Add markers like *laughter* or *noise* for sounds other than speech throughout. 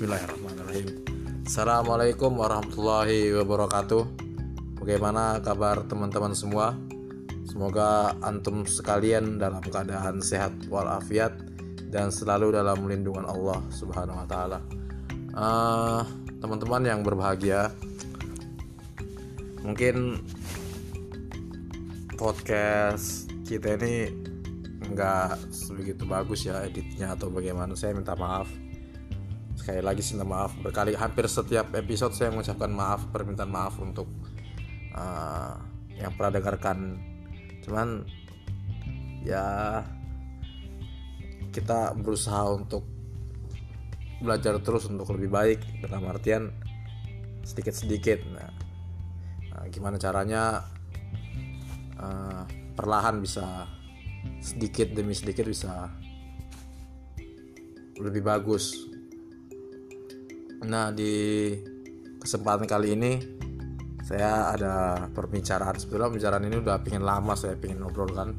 Bismillahirrahmanirrahim. Assalamualaikum warahmatullahi wabarakatuh. Bagaimana kabar teman-teman semua? Semoga antum sekalian dalam keadaan sehat walafiat Dan selalu dalam lindungan Allah subhanahu wa ta'ala. Uh, Teman-teman yang berbahagia Mungkin podcast kita ini nggak sebegitu bagus ya editnya atau bagaimana. Saya minta maaf sekali lagi minta maaf berkali hampir setiap episode saya mengucapkan maaf permintaan maaf untuk uh, yang pernah dengarkan. Cuman ya kita berusaha untuk belajar terus untuk lebih baik dalam artian sedikit-sedikit. Nah, nah gimana caranya uh, perlahan bisa sedikit demi sedikit bisa lebih bagus Nah di kesempatan kali ini saya ada perbicaraan. Sebetulnya pembicaraan ini udah pingin lama saya pingin ngobrol kan.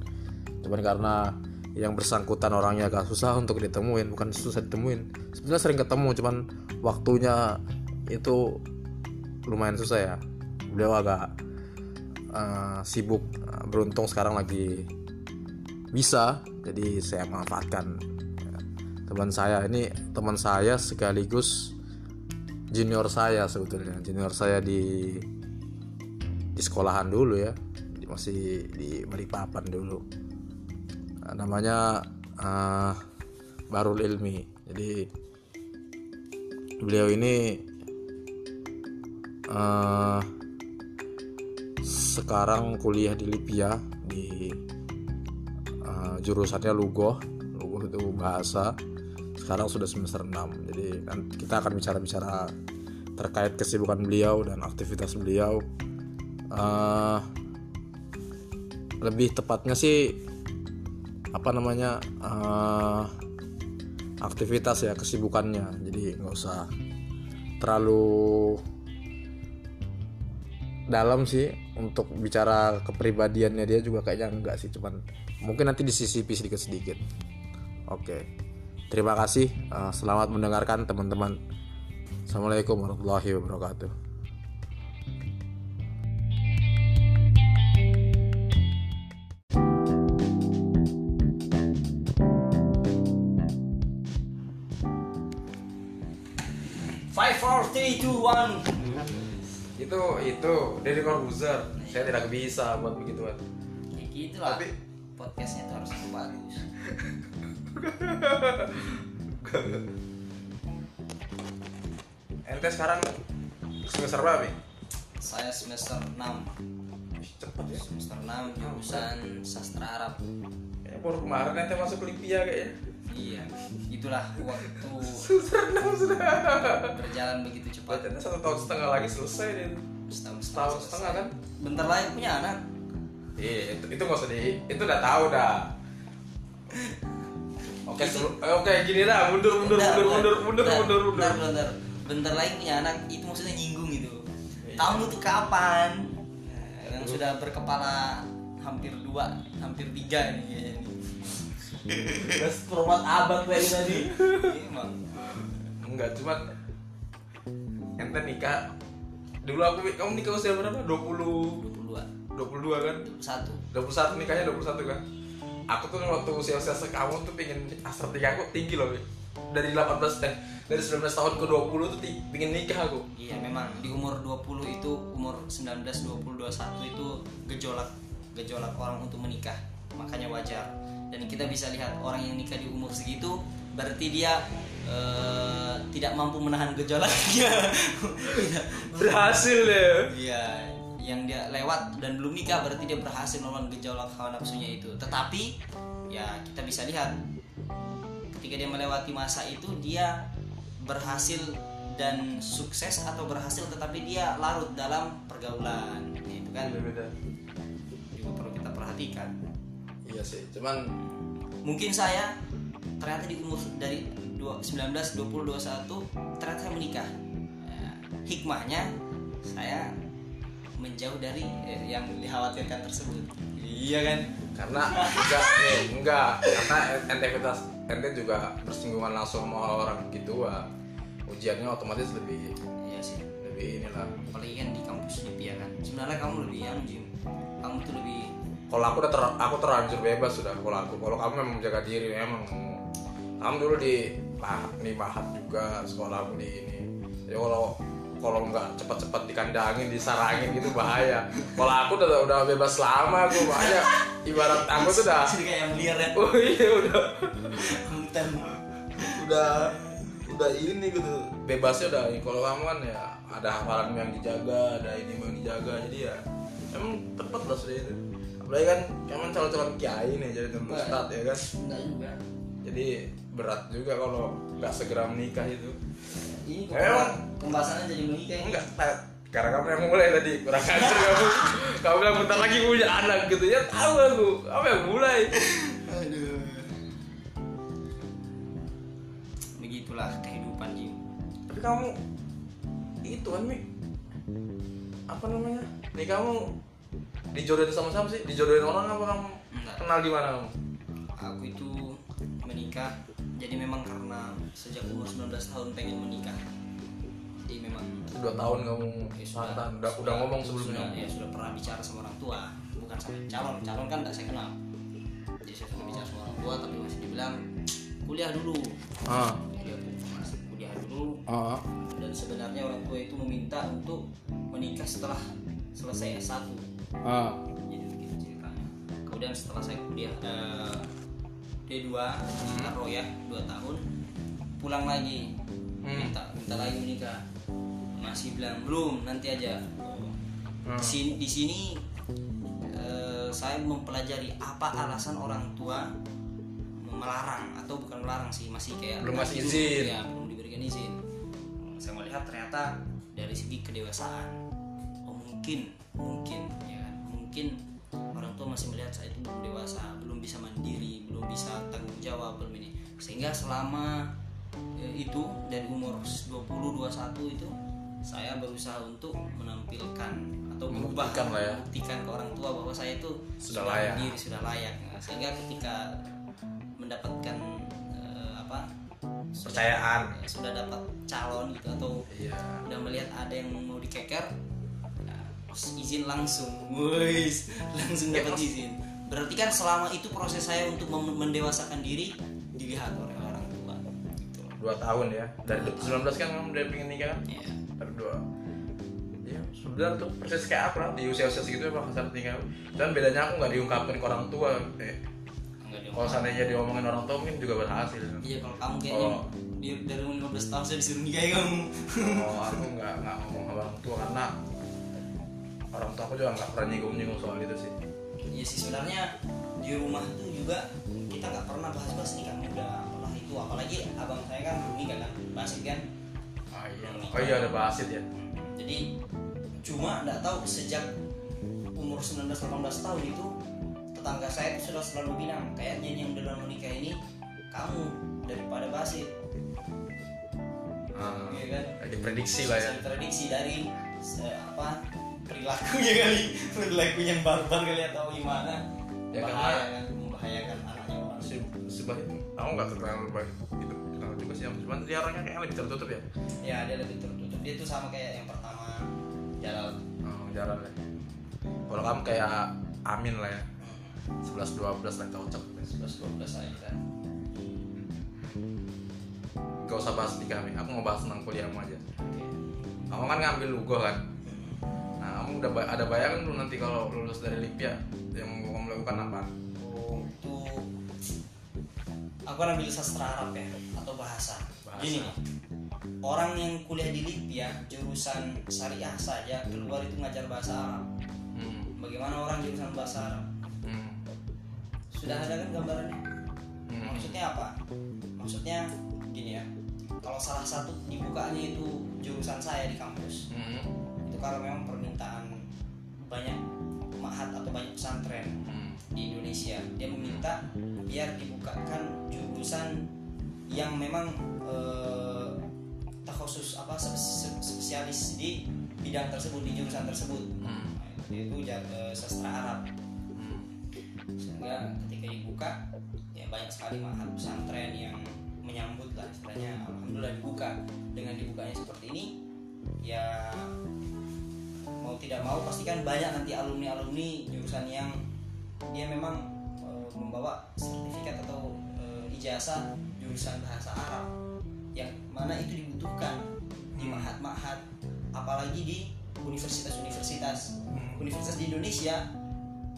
Cuman karena yang bersangkutan orangnya agak susah untuk ditemuin bukan susah ditemuin. Sebenarnya sering ketemu cuman waktunya itu lumayan susah ya. Beliau agak uh, sibuk beruntung sekarang lagi bisa jadi saya manfaatkan. Teman saya ini teman saya sekaligus junior saya sebetulnya. Junior saya di di sekolahan dulu ya. Masih di Balikpapan dulu. Nah, namanya uh, Barul Ilmi. Jadi beliau ini uh, sekarang kuliah di Libya di uh, jurusannya Lugoh. Lugoh itu bahasa sekarang sudah semester 6 jadi kan kita akan bicara-bicara terkait kesibukan beliau dan aktivitas beliau. Uh, lebih tepatnya sih apa namanya uh, aktivitas ya kesibukannya. Jadi nggak usah terlalu dalam sih untuk bicara kepribadiannya dia juga kayaknya enggak sih cuman mungkin nanti disisipi sedikit sedikit oke. okay. Terima kasih. Uh, selamat mendengarkan teman-teman. Assalamualaikum warahmatullahi wabarakatuh. Five, four, three, two, one. Itu itu dari Corbuzier. Saya tidak bisa buat begituan. Ya gitu lah. Tapi- podcastnya tuh harus bagus. *laughs* *laughs* Ente sekarang semester berapa? Bi? Saya semester 6 Cepet ya. Semester 6 jurusan sastra Arab. Kayaknya baru kemarin ente masuk Olimpia kayaknya. Iya, itulah waktu *laughs* Semester enam sudah. berjalan begitu cepat. Ente satu tahun setengah lagi selesai deh. Setahun Setahun setengah kan? Bentar lagi punya anak. Iya, itu, itu usah di, itu udah tahu dah. *laughs* Oke, selu- eh, oke gini dah, mundur, mundur, Bentar, mundur, mundur, mundur, bentar, mundur, mundur. Bentar, bentar, bentar lagi punya anak itu maksudnya nyinggung gitu. Iya. Kamu tuh kapan? Yang sudah berkepala hampir dua, hampir tiga ini kayaknya. nih. Format abang kayak tadi. Iya, Emang. Enggak, cuma ente nikah. Dulu aku kamu nikah usia berapa? 20 22 22 kan? satu 21 nikahnya 21 kan? Aku tuh waktu usia-usia sekamu tuh pengen hasrat nikah aku tinggi loh. Dari 18 eh dari 19 tahun ke 20 tuh pengen nikah aku. Iya memang di umur 20 itu umur 19 20 21 itu gejolak gejolak orang untuk menikah makanya wajar dan kita bisa lihat orang yang nikah di umur segitu berarti dia eh, tidak mampu menahan gejolaknya. *laughs* Berhasil deh. Iya yang dia lewat dan belum nikah berarti dia berhasil melawan gejolak hawa nafsunya itu. Tetapi ya kita bisa lihat ketika dia melewati masa itu dia berhasil dan sukses atau berhasil tetapi dia larut dalam pergaulan. Itu kan Beda-beda. juga perlu kita perhatikan. Iya sih, cuman mungkin saya ternyata di umur dari dua- 19 20 21 ternyata saya menikah. Ya, hikmahnya saya menjauh dari eh, yang dikhawatirkan tersebut. Iya kan? Karena enggak nih enggak. Karena ente kita ente juga bersinggungan langsung sama orang gitu ah ujiannya otomatis lebih iya sih. lebih inilah. Apalagi kan di kampus di kan. Sebenarnya kamu lebih anu Jim kamu tuh lebih kalau aku udah ter, aku terlanjur bebas sudah kalau aku. Kalau kamu memang menjaga diri memang. Kamu dulu di pahat nih pahat juga sekolahmu di ini. Ya kalau kalau nggak cepat-cepat dikandangin disarangin gitu bahaya. Kalau aku udah udah bebas lama aku bahaya. Ibarat aku tuh udah jadi kayak yang liar ya. *laughs* Oh iya udah. Konten. Udah udah ini gitu. Bebasnya udah kalau kamu kan ya ada hafalan yang dijaga ada ini yang dijaga. Jadi ya emang tepat lah sudah itu. Apalagi kan kamu calon-calon kiai nih jadi ustad ya kan. Enggak juga. Jadi berat juga kalau nggak segera menikah itu ini Emang. pembahasannya jadi menikah ya. enggak karena kamu yang mulai tadi. Kurang ajar kamu. Kamu bilang bentar lagi punya anak gitu. Ya tahu aku. Kamu yang mulai? Aduh. Begitulah kehidupan Jim. Tapi kamu itu kan mi. Apa namanya? Nih kamu dijodohin sama siapa sih? Dijodohin orang apa kamu? Enggak. kenal di mana kamu? Aku itu menikah jadi memang karena sejak umur 19 tahun pengen menikah. Jadi memang dua tahun kamu ya sudah, mantan udah, udah ngomong sebelumnya? sudah, ya sudah pernah bicara sama orang tua bukan sama calon. Calon kan tidak saya kenal. Jadi saya sudah bicara sama orang tua tapi masih dibilang kuliah dulu. Ah. Jadi aku masih kuliah dulu. Ah. Dan sebenarnya orang tua itu meminta untuk menikah setelah selesai S1 ah. Jadi begitu ceritanya. Kemudian setelah saya kuliah eh, D2 Hmm. ya 2 tahun pulang lagi Hmm. minta minta lagi menikah masih bilang belum nanti aja Hmm. di sini di sini eh, saya mempelajari apa alasan orang tua melarang atau bukan melarang sih masih kayak Belum ngasih belum- izin. ya belum diberikan izin saya melihat ternyata dari segi kedewasaan oh mungkin mungkin ya kan mungkin orang tua masih melihat saya itu belum dewasa belum bisa mandiri belum bisa tanggung jawab belum ini sehingga selama eh, itu dari umur 20 21 itu saya berusaha untuk menampilkan atau mengubah Membuktikan lah ya. membuktikan ke orang tua bahwa saya itu Sudah layak. mandiri sudah layak Nah, sehingga ketika mendapatkan eh, apa Percayaan. ya, sudah dapat calon gitu atau iya udah melihat ada yang mau dikeker izin langsung. Wuis, langsung Ya, dapat izin. Berarti kan selama itu proses saya untuk mem- mendewasakan diri dilihat oleh orang tua. Gitu. Dua tahun ya. Dari 19 kan kamu udah pengen nikah? Kan ya baru dua. Iya, sebenarnya tuh persis kayak aku lah di usia-usia segitu emang saat nikah. Dan bedanya aku nggak diungkapin ke orang tua. Eh, enggak kalau seandainya diomongin orang tua mungkin juga berhasil. iya kalau kamu kayaknya Oh. di, dari umur 15 tahun saya disuruh nikah ya kamu. Oh, aku nggak nggak ngomong sama orang tua karena orang tua aku juga nggak pernah nyinggung-nyinggung soal itu sih. Iya sih sebenarnya di rumah tuh juga kita nggak pernah bahas-bahas nikah muda apalah itu apalagi abang saya kan belum nikah kan? Masih kan? Oh iya, oh iya ada basit ya. jadi cuma nggak tahu sejak umur 19-18 tahun itu tetangga saya itu sudah selalu bilang kayaknya yang dalam menikah ini kamu daripada basit. Ah, Iya kan? Ada prediksi lah ya. Bisa diprediksi dari se- apa perilakunya kali perilakunya yang barbar kali atau gimana Ya, bahaya kan membahayakan anaknya orang Si sebab itu aku nggak kenal baik itu kenal juga sih, cuman dia orangnya kayak lebih tertutup ya. ya dia lebih tertutup dia tuh sama kayak yang pertama jalan Oh, jalan ya. Kalau kamu kayak Amin lah ya. 11 12 lah cocok. 11 12 aja kan Gak usah bahas nikah nih, aku mau bahas tentang kuliahmu aja. Oke. Kamu kan ngambil Lugo kan? Udah ada bayangan belum nanti kalau lulus dari Lipia yang mau kamu lakukan apa? Oh, itu aku ambil sastra Arab ya atau bahasa. Bahasa. Gini orang yang kuliah di Libya jurusan syariah saja keluar itu ngajar bahasa Arab. Hmm. Bagaimana orang jurusan bahasa Arab? Hmm. Sudah ada kan gambarannya? Hmm. Maksudnya apa? Maksudnya gini ya, kalau salah satu dibukanya itu jurusan saya di kampus, Hmm. itu karena memang banyak mahat atau banyak pesantren Hmm. di Indonesia dia meminta biar dibukakan jurusan yang memang eh, khusus apa spe- spe- spesialis di bidang tersebut di jurusan tersebut Hmm. Nah, yaitu eh, sastra Arab Hmm. sehingga ketika dibuka ya banyak sekali mahat pesantren yang menyambut lah istilahnya alhamdulillah dibuka dengan dibukanya seperti ini ya mau tidak mau pasti kan banyak nanti alumni alumni jurusan yang dia memang eh, membawa sertifikat atau eh, ijazah jurusan bahasa Arab yang mana itu dibutuhkan di Hmm. mahat-mahat apalagi di universitas-universitas Hmm. universitas di Indonesia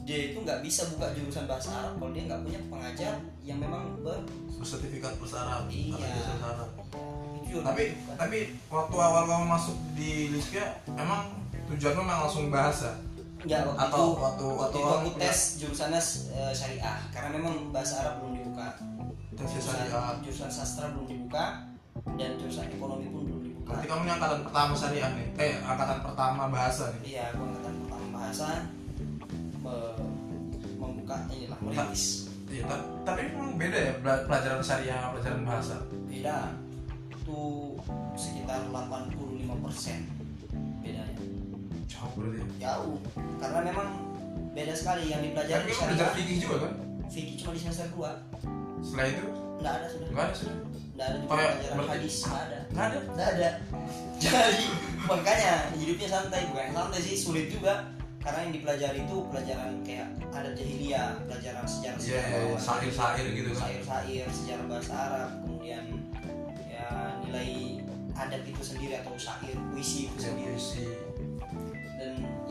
dia itu nggak bisa buka jurusan bahasa Arab kalau dia nggak punya pengajar yang memang ber sertifikat bahasa Arab Iya. bahasa Arab. tapi tapi waktu awal kamu masuk di Liskia emang tujuanmu memang langsung bahasa Nggak, waktu Atau itu, waktu- waktu, waktu aku awal tes jurusannya eh, syariah. Karena memang bahasa Arab belum dibuka. Tes jurusan, syariah. jurusan sastra belum dibuka dan jurusan ekonomi pun belum dibuka. Berarti kamu ini angkatan pertama syariah nih? Eh angkatan pertama bahasa nih? Iya aku angkatan pertama bahasa. Membuka inilah merintis. Iya, ta- tapi memang beda ya pelajaran syariah sama pelajaran bahasa. beda. Itu sekitar 85% bedanya Jauh berarti. jauh karena memang beda sekali yang dipelajari Tapi di belajar fikih juga kan? fikih cuma di semester 2 Setelah itu nggak ada sudah enggak ada sudah. nggak ada juga pelajaran berarti- hadis nggak ada Enggak ada. nggak ada jadi makanya hidupnya santai bukan santai sih sulit juga karena yang dipelajari itu pelajaran kayak adat jahiliyah pelajaran sejarah Iya, iya, iya, sair-sair gitu kan. sair-sair sejarah bahasa Arab kemudian ya nilai adat itu sendiri atau syair puisi itu Ya, sendiri puisi.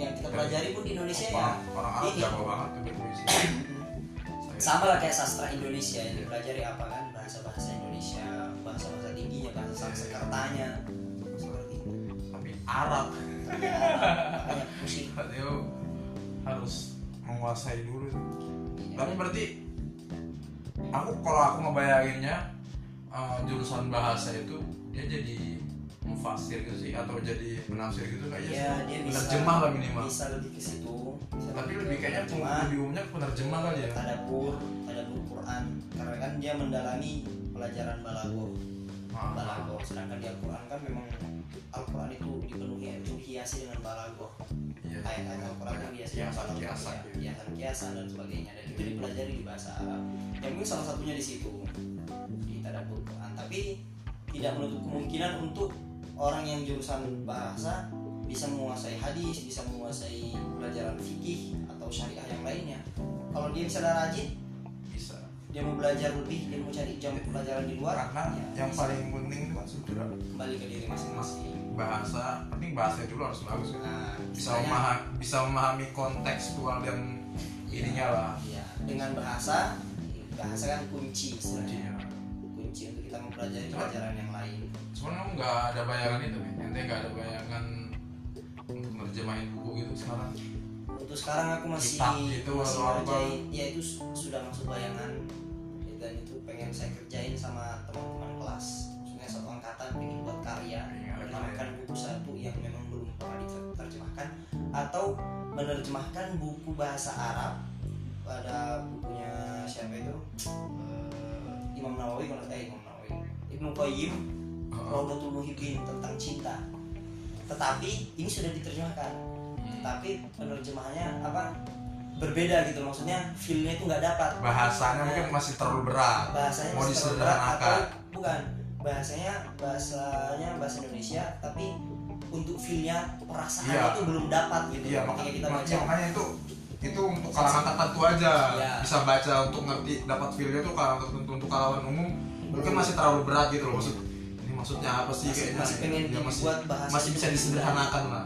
Yang kita pelajari pun di Indonesia ya. Orang, Arab jago banget tuh berpuisi. *clears throat* sama lah kayak sastra Indonesia yang dipelajari apa kan? Bahasa-bahasa Indonesia bahasa-bahasa tingginya bahasa Sanskertanya. Seperti itu Tapi Arab. Ya, makanya pusing dia harus menguasai dulu. Tapi berarti aku kalau aku ngebayanginnya eh, jurusan bahasa itu dia jadi mufasir gitu sih atau jadi penafsir gitu kayaknya ya dia bisa penerjemah lah minimal. bisa lebih ke situ tapi lebih kayaknya penerjemah, lebih umumnya penerjemah kali ya. Tadabbur tadabbur Quran. Karena kan dia mendalami pelajaran balaghah Ah, balaghah sedangkan di Al-Quran kan memang Al-Quran itu dipenuhi itu dihiasi dengan balaghah iya. ayat-ayat Al-Quran yang biasa kiasan kiasan. Gitu. kiasan kiasan dan sebagainya. Dan itu dipelajari di bahasa Arab. Yang mungkin salah satunya di situ di tadabbur Quran. Tapi tidak menutup kemungkinan untuk orang yang jurusan bahasa bisa menguasai hadis bisa menguasai pelajaran fikih atau syariah yang lainnya. Kalau dia bisa rajin bisa. dia mau belajar lebih dia mau cari jam pelajaran di luar karena ya yang bisa. paling penting itu kan kembali ke diri masing-masing. Bahasa penting bahasa dulu harus bagus. Kan nah bisa memahami bisa memahami kontekstual dan ininya lah. Iya, dengan bahasa bahasa kan kunci istilahnya. kuncinya kunci untuk kita mempelajari pelajaran yang kamu nggak ada bayangan itu kan ente nggak ada bayangan untuk nerjemahin buku gitu sekarang. Untuk sekarang aku masih Kitab gitu masih atau apa? ya itu su- sudah masuk bayangan. Dan itu pengen saya kerjain sama teman-teman kelas. Maksudnya satu angkatan pengen buat karya ada menerjemahkan buku satu yang memang belum pernah diterjemahkan atau menerjemahkan buku bahasa Arab pada bukunya siapa itu? Eh, Imam Nawawi kalau eh Imam Nawawi. Ibnu Qayyim Raudatul Muhibbin tentang cinta. Tetapi ini sudah diterjemahkan. Tapi penerjemahannya apa? Berbeda gitu maksudnya feelnya itu nggak dapat. Bahasanya mungkin masih terlalu berat. bahasanya mau disederhanakan. bukan. Bahasanya bahasanya bahasa Indonesia tapi untuk feelnya perasaan Iya. itu belum dapat gitu. Ketika makanya, kita baca. makanya, itu itu untuk kalangan tertentu aja. Iya. bisa baca untuk ngerti dapat feelnya tuh kalangan tertentu. Untuk kalangan umum mungkin masih terlalu berat gitu loh. Maksud maksudnya apa sih Masih- kayaknya? masih pengen Ya, masih dibuat bahasa masih bisa itu. disederhanakan lah.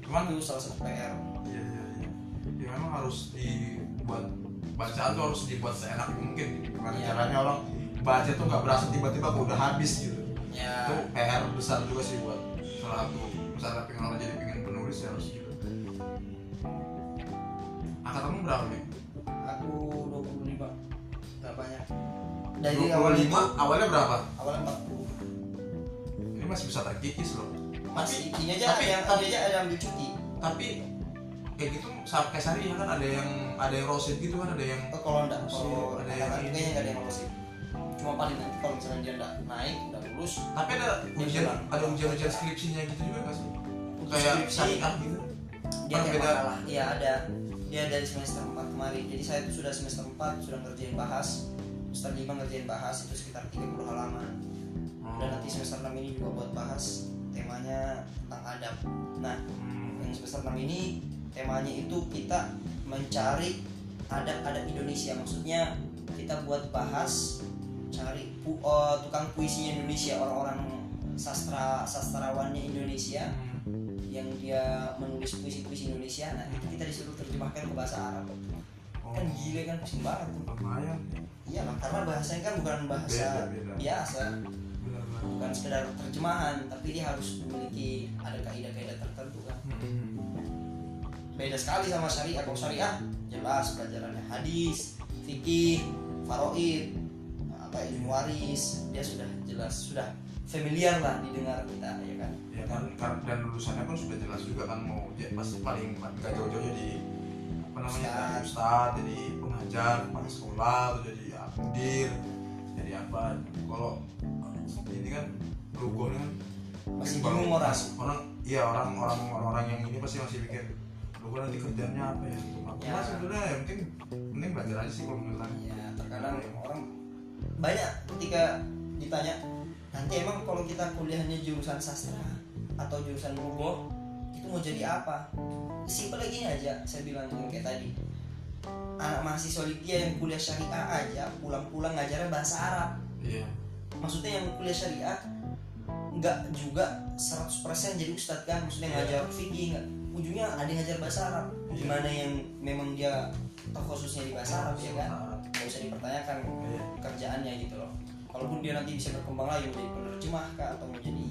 Cuman itu salah satu PR iya iya iya. Ya memang harus dibuat bacaan tuh harus dibuat seenak mungkin. Gimana Iya. caranya orang baca tuh nggak berasa tiba-tiba kok udah habis gitu. Ya itu PR besar juga sih buat salah satu misalnya pengen orang jadi pengen penulis ya harus gitu. Angkatanmu berapa nih? aku 25 nggak banyak dari 25 awal itu awalnya berapa? awalnya 40 ini masih bisa terkikis loh. Masih ini aja tapi- ada yang tapi- ini aja ada yang cuti tapi kayak gitu kayak sari kan ada yang ada yang roset gitu kan ada yang Oh, kalau enggak kalau Ada yang ini. kayaknya enggak ada yang lolos cuma paling nanti kalau misalnya dia enggak naik enggak lulus tapi ada ujian ada ujian-ujian skripsinya gitu juga nggak sih? Kayak syariah gitu. dia Kan kayak beda. makalah iya ada. Dia dari semester 4 kemarin. Jadi saya itu sudah semester 4 sudah ngerjain bahas. Semester 5 ngerjain bahas itu sekitar 30 halaman dan nanti semester 6 ini juga buat bahas temanya tentang adab nah Hmm. yang semester 6 ini temanya itu kita mencari adab-adab Indonesia maksudnya kita buat bahas cari pu- eh, tukang puisinya Indonesia orang-orang sastra sastrawannya Indonesia Hmm. yang dia menulis puisi-puisi Indonesia nah itu kita disuruh terjemahkan ke bahasa Arab Oh. kan gile kan pusing banget tuh lumayan iya karena bahasanya kan bukan bahasa Beda, beda. biasa bukan sekedar terjemahan tapi dia harus memiliki ada kaidah-kaidah tertentu kan Hmm. beda sekali sama syariah kalau syariah jelas pelajarannya hadis fikih faraid apa ilmu waris dia sudah jelas sudah familiar lah didengar kita ya kan ya kan kan- dan lulusannya kan sudah jelas juga kan mau jadi pasti paling nggak jauh-jauh jadi apa namanya Ustad. jadi ustad jadi pengajar kepala sekolah atau jadi ya, mudir jadi apa kalau ini kan logo kan masih bingung orang. Orang iya orang orang orang orang yang ini pasti masih mikir logo nanti kerjanya apa ya? Aku Ya. sebenarnya yang penting penting belajar aja sih kalau menurut ya terkadang orang banyak ketika ditanya nanti emang kalau kita kuliahnya jurusan sastra atau jurusan logo itu mau jadi apa? Simpel gini aja saya bilang yang kayak tadi. Anak mahasiswa dia yang kuliah syariah aja pulang-pulang ngajarnya bahasa Arab. Iya maksudnya yang kuliah syariah nggak juga 100% jadi ustadz kan. Maksudnya Iya. ngajar fikih nggak. Ujungnya ada yang ngajar bahasa Arab. Iya. gimana yang memang dia tahu khususnya di bahasa Arab ya kan? Nggak usah dipertanyakan Iya. kerjaannya gitu loh. Walaupun dia nanti bisa berkembang lagi menjadi penerjemah kah atau menjadi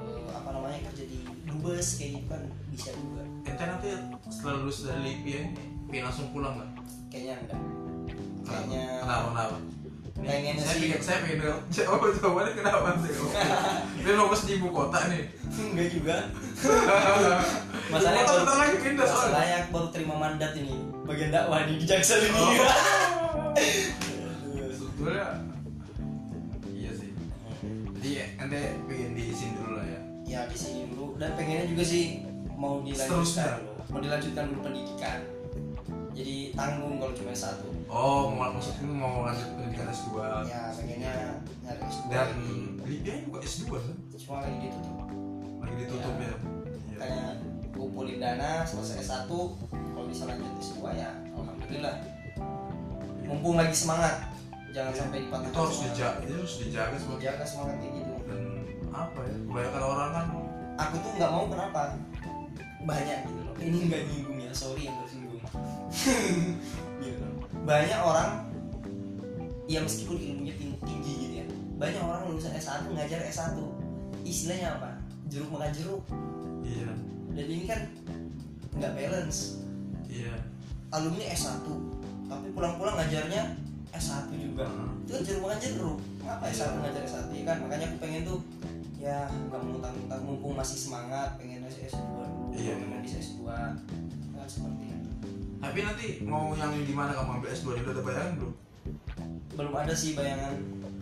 eh, apa namanya kerja di dubes kayak gitu kan bisa juga. Ente nanti setelah lulus dari LIPI ya ini langsung pulang nggak? Kayaknya enggak kayaknya kenapa kenapa Ini Pengennya saya sih- pengen saya pengen jawab jawabannya *laughs* kenapa sih dia fokus di ibu kota nih. Enggak juga. *laughs* Masalahnya baru, lagi pindah masalahnya aku baru terima mandat ini. Bagian dakwah di Jaksel ini. Oh. *laughs* sebetulnya iya sih. Jadi ente pengen di sini dulu lah ya. Ya di sini dulu. Dan pengennya juga sih mau dilanjutkan mau dilanjutkan dulu pendidikan jadi tanggung kalau cuma satu. Oh mau maksudnya mau lanjut pendidikan S2 ya pengennya nyari S2 dan. LIPI juga S2 kan? Cuma lagi ditutup. Lagi ditutup ya, Iya. makanya kumpulin dana selesai S1 kalau bisa lanjut S2 ya alhamdulillah. Mumpung lagi semangat jangan sampai dipatahkan itu harus semangat. dijaga itu harus dijaga sebagai jaga semangat kayak gitu. Dan apa ya kebanyakan orang kan aku tuh nggak mau kenapa? Banyak gitu loh. Ini nggak nyinggung ya sorry yang tersinggung *laughs* gitu. banyak orang ya meskipun ilmunya tinggi, tinggi gitu ya banyak orang lulusan S1 ngajar S1 istilahnya apa? Jeruk makan jeruk. Iya. Dan ini kan nggak balance. Iya. Alumni S1 tapi pulang-pulang ngajarnya S1 juga. Hmm. itu kan jeruk makan jeruk. Ngapa S1 ngajar S1 ya kan makanya aku pengen tuh ya nggak mau tanggung mumpung masih semangat pengen S2 dulu Iya. pengen bisa S2 kan seperti itu tapi nanti mau yang di mana kamu ambil S2 udah ada bayangan belum? Belum ada sih bayangan.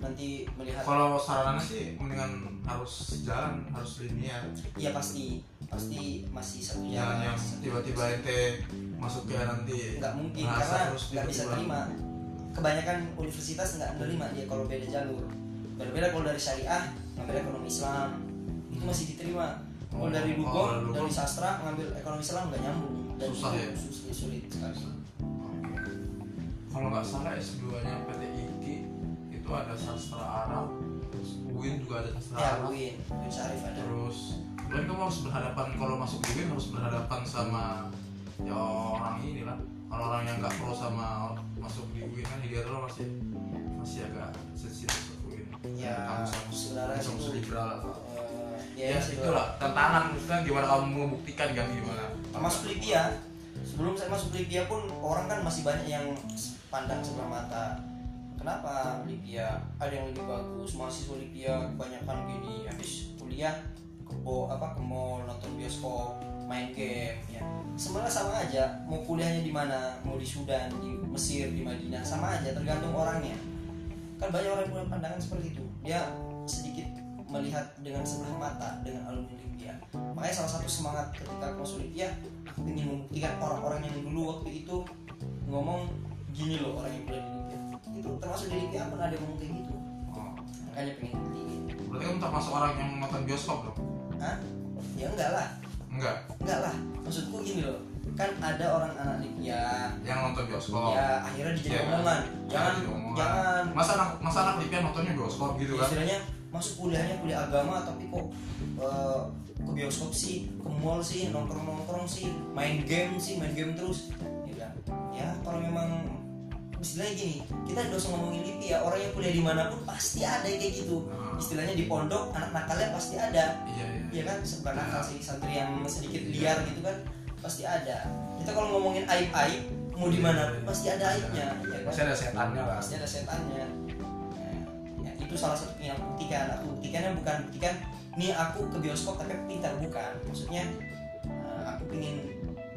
Nanti melihat. Kalau sarannya sih mendingan harus jalan harus linear. Iya pasti. Pasti masih satu jalan. yang tiba-tiba ente masuk ke nanti nggak mungkin karena nggak bisa terima. Kebanyakan universitas nggak menerima dia kalau beda jalur. Berbeda kalau dari syariah ngambil ekonomi Islam. Itu masih diterima kalau Oh, dari kalau Lugo dari sastra ngambil ekonomi Islam nggak nyambung. Dan Susah itu ya? sulit, sulit sekali kalau nggak salah S2 nya PT IKI itu ada sastra Arab terus UIN juga ada sastra ya Arab. Win Win Syarif ada. Terus kan kamu harus berhadapan kalau masuk UIN harus berhadapan sama ya orang inilah. Orang-orang yang nggak pro sama masuk di UIN kan dia lo masih masih agak sensitif ke UIN. Ya kamu sebenarnya sama itu liberal atau eh, ya, sih, itulah tantangan. Maksudnya gimana kamu membuktikan kan gimana? Masuk Libya sebelum saya masuk Libya pun orang kan masih banyak yang pandang sebelah mata. Kenapa Libya ada yang lebih bagus mahasiswa Libya kebanyakan gini. Habis kuliah ke apa ke mall nonton bioskop main game ya. Sebenarnya sama aja mau kuliahnya di mana? Mau di Sudan di Mesir di Madinah sama aja tergantung orangnya. Kan banyak orang yang punya pandangan seperti itu. Dia sedikit melihat dengan sebelah mata dengan alumni Libya makanya salah satu semangat ketika masuk Libya aku ingin membuktikan orang-orang yang dulu waktu itu ngomong gini loh orang yang kuliah di Libya itu termasuk di LIPI pun ada yang ngomong kayak gitu? Oh. makanya pengen beli berarti kamu termasuk orang yang nonton bioskop dong? Hah? ya enggak lah. Enggak? Enggak lah. Maksudku gini loh kan ada orang anak LIPI ya yang nonton bioskop. Ya akhirnya dijadi Iya. omongan jangan jangan. Masa anak masa anak Lipian nontonnya bioskop gitu kan? Istilahnya masuk kuliahnya kuliah agama tapi kok eh, ke bioskop sih ke mall sih nongkrong nongkrong sih main game sih main game terus. Ya ya kalau memang istilahnya gini kita usah ngomongin LIPI ya orang yang kuliah di mana pun pasti ada yang kayak gitu. Hmm. istilahnya di pondok anak nakalnya pasti ada. Iya iya. Ya kan? Bukan nakal sih santri yang sedikit liar gitu kan pasti ada. Kita kalau ngomongin aib aib mau di mana pun pasti ada aibnya. Ya kan? pasti ada setannya lah. Pasti ada setannya itu salah satu yang aku buktikan aku buktikannya bukan buktikan nih aku ke bioskop tapi aku pintar bukan. Maksudnya eh, aku ingin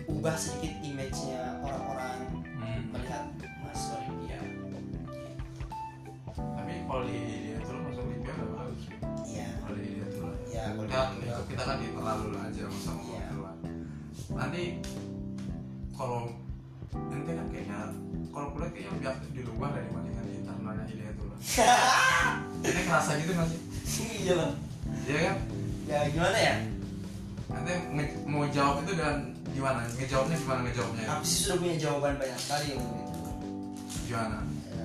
ubah sedikit image-nya orang-orang Hmm. melihat Mas Olimpia tapi kalau di dia tuh masuk Lipian udah bagus. Iya. Kalau di dia tuh Ya, kita, dia. kita kan di terlalu aja sama sama nanti kalau ente kan kayaknya kalau kuliah kayaknya lebih aktif di luar dibandingkan di internalnya dia tuh? Lah *laughs* ini ngerasa gitu nggak sih? Iya loh iya kan? Ya gimana ya? Nanti mau jawab itu dan gimana? Ngejawabnya gimana ngejawabnya? Aku sih sudah punya jawaban banyak sekali untuk itu gimana?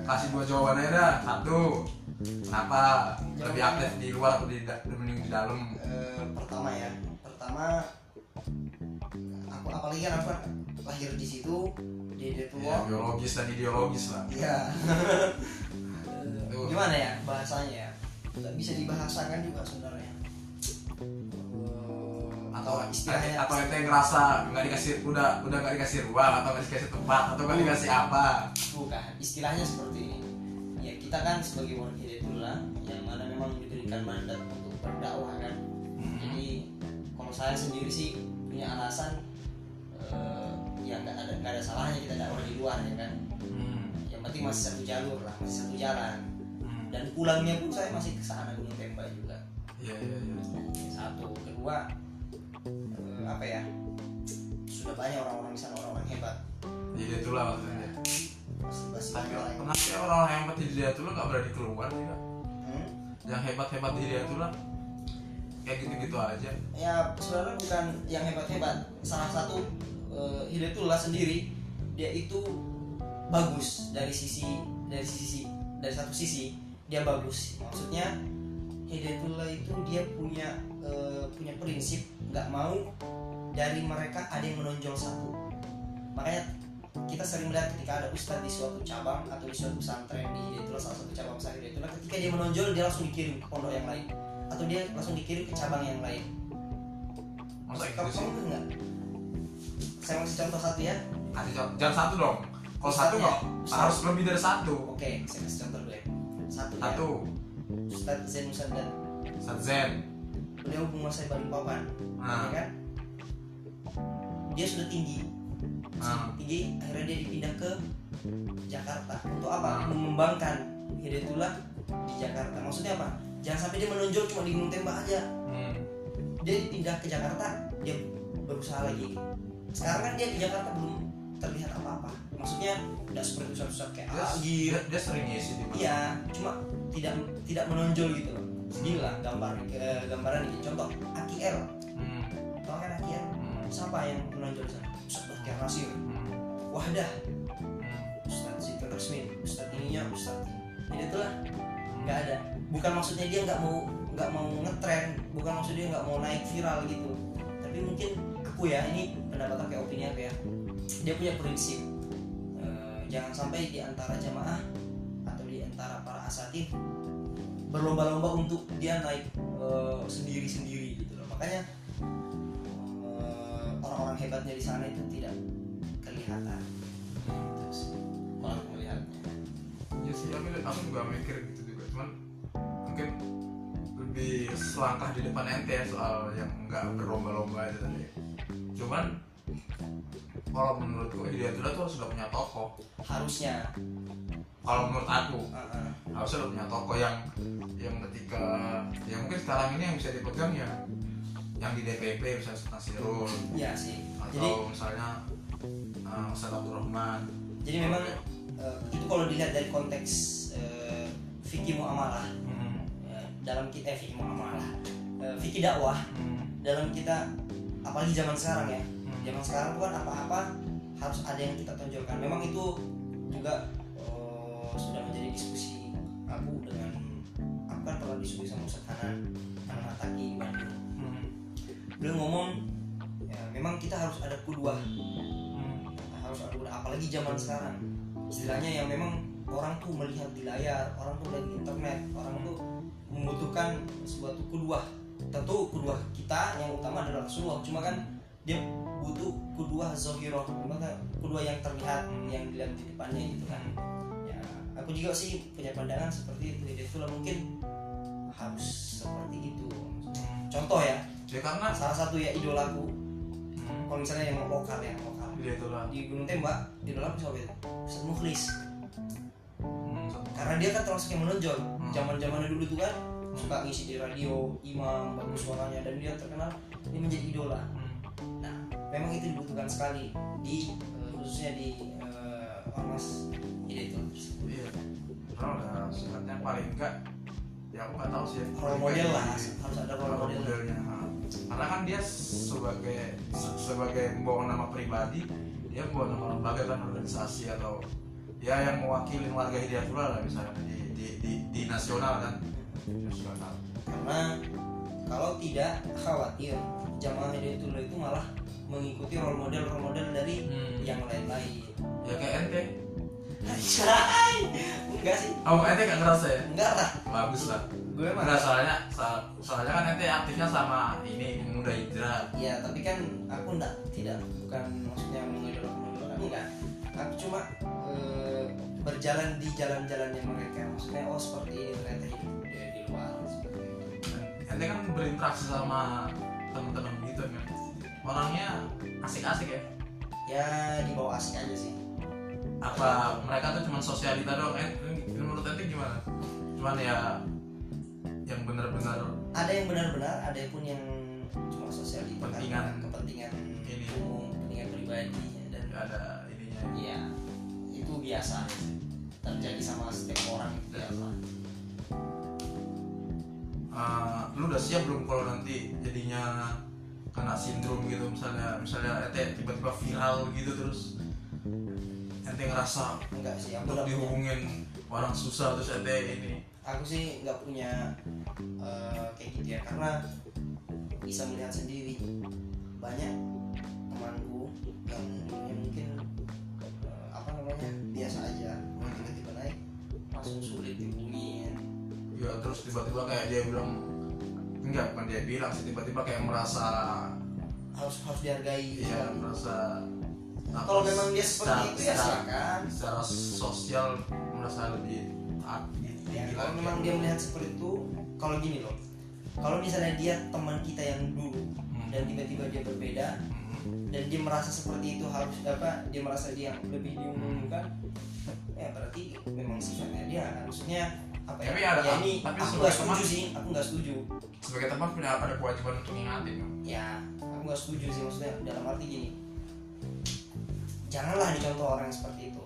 Kasih dua jawaban aja dah. Satu. Kenapa? Lebih aktif di luar atau di mending di dalam? Eh, pertama ya. Pertama aku apalagi kan aku kan lahir di situ di ya, Detulo biologis dan ideologis lah. Iya. *laughs* Tuh. Gimana ya bahasanya ya? Nggak bisa dibahasakan juga sebenarnya. Eh, atau istilahnya atau ente ngerasa nggak dikasih udah udah nggak dikasih ruang atau nggak dikasih tempat atau nggak dikasih apa bukan istilahnya seperti ini. Ya kita kan sebagai warga Hidayatullah yang mana memang diberikan mandat untuk berdakwah kan. Hmm. Jadi kalau saya sendiri sih punya alasan eh, ya nggak ada nggak ada salahnya kita dakwah di luar ya kan. Hmm. Yang penting masih satu jalur lah, masih satu jalan. Dan pulangnya pun saya masih ke sana Gunung Tembak juga. iya iya iya. Satu. Kedua eh, apa ya? Sudah banyak orang-orang di sana orang-orang hebat. Jadi itulah maksudnya. Tapi kenapa ya orang yang hebat di dia tuh nggak berani keluar sih Kak? Hmm? yang hebat hebat di dia tuh lah. Kayak gitu gitu aja. Ya sebenarnya bukan yang hebat-hebat. Salah satu eh, Hidayatullah sendiri dia itu bagus dari sisi dari sisi dari satu sisi dia bagus. Maksudnya Hidayatullah itu dia punya eh, punya prinsip nggak mau dari mereka ada yang menonjol satu. Makanya kita sering melihat ketika ada ustadz di suatu cabang atau di suatu pesantren di Hidayatullah salah satu cabang besar Hidayatullah ketika dia menonjol dia langsung dikirim ke pondok yang lain. Atau dia langsung dikirim ke cabang yang lain. Masa kamu enggak saya kasih contoh satu ya. Contoh. Jangan satu dong. Kalau satu Ustadznya. nggak harus lebih dari satu. Oke saya kasih contoh dulu ya satu, satu. Ya Ustadz Zain. Musandan Sadzen beliau menguasai Balikpapan Ah. ya kan? Dia sudah tinggi. Ah. tinggi akhirnya dia dipindah ke Jakarta. Untuk apa? Ah. mengembangkan Hidayatullah di Jakarta. Maksudnya apa? Jangan sampai dia menonjol cuma di Gunung Tembak aja. Hmm. dia dipindah ke Jakarta dia berusaha lagi. Sekarang kan dia di Jakarta belum terlihat apa-apa. Maksudnya tidak seperti pusat-pusat kayak dia, lagi dia, dia sering di mana? Iya cuma tidak tidak menonjol gitu loh. Gambar eh, gambaran ini. Contoh Aki L. Hmm. tau kan Aki L? Hmm. siapa yang menonjol di sana? Ustadz Bahtiar Nasir. Hmm. Wahdah Hmm. Ustadz Resmin Ustadz ininya Ustadz ini. Itulah nggak ada. Bukan maksudnya dia nggak mau nggak mau ngetren. Bukan maksudnya dia nggak mau naik viral gitu. Tapi mungkin aku ya ini pendapat aku kayak opini aku ya dia punya prinsip Eh, jangan sampai di antara jamaah atau di antara para asatid berlomba-lomba untuk dia naik eh, sendiri-sendiri gitu loh. Makanya eh, orang-orang hebatnya di sana itu tidak kelihatan. Terus aku melihatnya. Ya sih, aku, aku juga mikir gitu juga, cuman mungkin lebih selangkah di depan ente ya soal yang nggak berlomba-lomba itu tadi. Cuman kalau menurutku Hidayatullah tuh sudah punya tokoh. harusnya Kalau menurut aku uh-uh. harusnya udah punya tokoh yang yang ketika ya mungkin sekarang ini yang bisa dipegang ya yang di DPP bisa Nasirul ya sih atau jadi misalnya uh, Ustadz Abdurrahman jadi memang eh, itu kalau dilihat dari konteks eh, fikih muamalah Hmm. eh, dalam kita eh, fikih muamalah eh, fikih dakwah Hmm. dalam kita apalagi zaman sekarang ya. Zaman sekarang tuh kan apa-apa harus ada yang kita tonjolkan. Memang itu juga eh, sudah menjadi diskusi aku dengan aku kan pernah diskusi sama Ustaz Hanan Hanan Mataki di Bandung. Hmm. beliau ngomong ya, memang kita harus ada kedua Hmm. harus ada kedua apalagi zaman sekarang. Istilahnya yang memang orang tuh melihat di layar orang tuh melihat di internet orang tuh membutuhkan suatu kedua tentu kedua kita yang utama adalah Rasulullah. Cuma kan dia butuh kedua zohiroh maka kedua yang terlihat yang dilihat di depannya gitu kan. Ya aku juga sih punya pandangan seperti itu jadi itulah mungkin harus seperti itu. Hmm. contoh ya ya karena salah satu ya idolaku. Hmm. kalau misalnya yang lokal yang lokal. Ya itulah. Di Gunung Tembak idola aku siapa itu? Ustaz Mukhlis. Hmm. karena dia kan termasuk yang menonjol. Hmm. zaman zamannya dulu tuh kan suka ngisi di radio imam bagus suaranya dan dia terkenal dia menjadi idola. Hmm. Memang itu dibutuhkan sekali. Di eh, khususnya di eh, ormas. Hidayatul tersebut iya. Karena udah sifatnya paling enggak ya aku nggak tahu sih ya. role model lah harus ada role role model. modelnya karena kan dia sebagai se- sebagai membawa nama pribadi dia membawa nama lembaga kan organisasi atau ya yang mewakili warga Hidayatullah lah misalnya di di, di, di nasional kan. Nasional. Karena kalau tidak khawatir jamaah Hidayatullah itu malah mengikuti role model role model dari Hmm. yang lain-lain. Ya kayak ente enggak sih. Oh ente gak ngerasa ya? Enggak lah. Bagus lah. Gue mah. Enggak soalnya so- soalnya kan ente aktifnya sama ini muda hijrah ya tapi kan aku enggak tidak. Bukan maksudnya mengidolakan enggak. Aku cuma eh, berjalan di jalan-jalannya mereka. Maksudnya oh seperti ini ternyata hidup di luar seperti itu. ente kan berinteraksi sama teman-teman orangnya asik-asik ya ya di bawah asik aja sih apa mereka tuh cuma sosialita doang eh, menurut ente gimana cuman ya yang benar-benar ada yang benar-benar ada pun yang cuma sosial itu Kepentingan. kepentingan Ini. umum kepentingan pribadi dan nggak ada ininya Iya, itu biasa terjadi sama setiap orang itu biasa. Eh, lu udah siap belum kalau nanti jadinya kena sindrom gitu misalnya misalnya ente tiba-tiba viral gitu terus ente ngerasa Enggak sih, aku untuk nggak punya. dihubungin orang susah terus ente ini Aku sih nggak punya eh, kayak gitu ya, karena bisa melihat sendiri banyak temanku yang dulunya mungkin eh, apa namanya biasa aja, tiba-tiba naik langsung sulit dihubungin. ya terus tiba-tiba kayak dia bilang enggak bukan dia bilang sih tiba-tiba kayak merasa harus harus dihargai. iya merasa apa, Kalau memang dia secara- seperti itu ya silakan. secara sosial merasa lebih Ya, kalau memang dia melihat seperti itu, kalau gini loh, kalau misalnya dia teman kita yang dulu Hmm. dan tiba-tiba dia berbeda Hmm. dan dia merasa seperti itu harus apa? Dia merasa dia lebih diumumkan, ya berarti memang sifatnya dia. kan. Apa ya? Tapi ada- ya ini tapi aku nggak setuju teman- sih, aku nggak setuju. sebagai teman punya ada kewajiban untuk ngingatin kan? Ya, aku nggak setuju sih maksudnya dalam arti gini. Janganlah dicontoh orang yang seperti itu.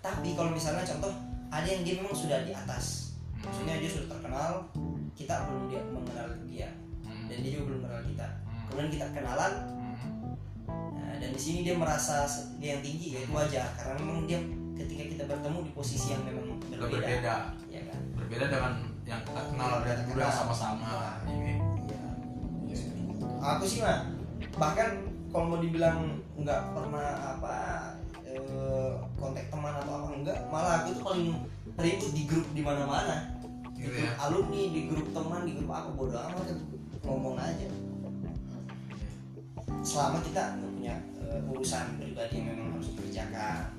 Tapi kalau misalnya contoh ada yang dia memang sudah di atas, maksudnya dia sudah terkenal, kita belum dia mengenal dia Hmm. dan dia juga belum mengenal kita. Hmm. Kemudian kita kenalan, Hmm. nah, dan di sini dia merasa dia yang tinggi, ya itu wajar karena memang dia ketika kita bertemu di posisi yang memang berbeda, berbeda? Berbeda dengan yang kita kenal dan dulu yang sama-sama ini Iya. Aku sih mah bahkan kalau mau dibilang nggak pernah apa eh, kontak teman atau apa enggak, malah aku tuh paling ribut di grup di mana-mana. Di Gitu grup ya? alumni, di grup teman, di grup apa bodo amat ngomong aja. Selama kita nggak punya eh, urusan pribadi yang memang harus dikerjakan.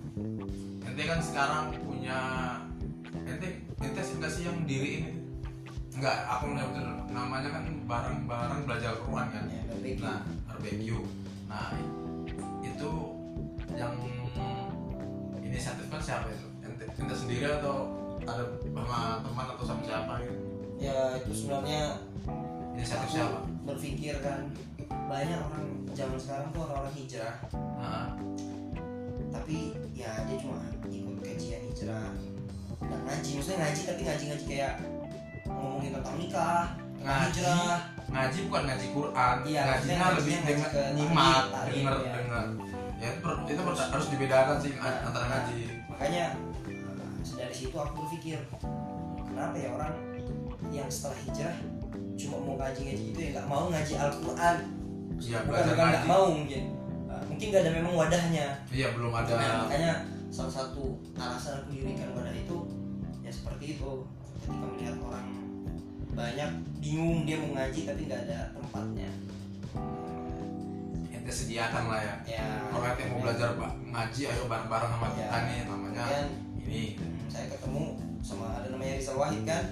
ente kan sekarang punya sih nggak sih yang diri ini? Enggak aku nggak namanya kan bareng-bareng belajar Quran kan? Ya, barbecue. nah barbecue. Nah itu yang inisiatif kan siapa itu? Ente, ente sendiri atau ada sama teman atau sama siapa gitu? Ya itu sebenarnya inisiatif siapa? berpikir kan banyak orang zaman sekarang tuh orang-orang hijrah. Nah, tapi ya dia cuma ikut kajian hijrah dan ngaji maksudnya ngaji tapi ngaji ngaji kayak ngomongin tentang nikah Ngaji. hijrah. Ngaji bukan ngaji Quran. Iya, ngajinya lebih dengan nyimak talim, denger ya. ya itu, per- itu per- harus dibedakan sih Nah, antara nah, ngaji. makanya eh, dari situ aku berpikir kenapa ya orang yang setelah hijrah cuma mau ngaji ngaji itu ya nggak mau ngaji Al-Quran? Ya bukan bukan nggak mau mungkin. Eh, mungkin nggak ada memang wadahnya. Iya belum ada. Nah, makanya salah satu alasan aku dirikan wadah itu seperti itu. Ketika melihat orang banyak bingung dia mau ngaji tapi nggak ada tempatnya. Ente sediakan lah ya. Ya. Orang yang mau belajar ngaji ayo bareng-bareng sama Ya. kita nih namanya Kemudian, ini. hmm, saya ketemu sama ada namanya Rizal Wahid kan?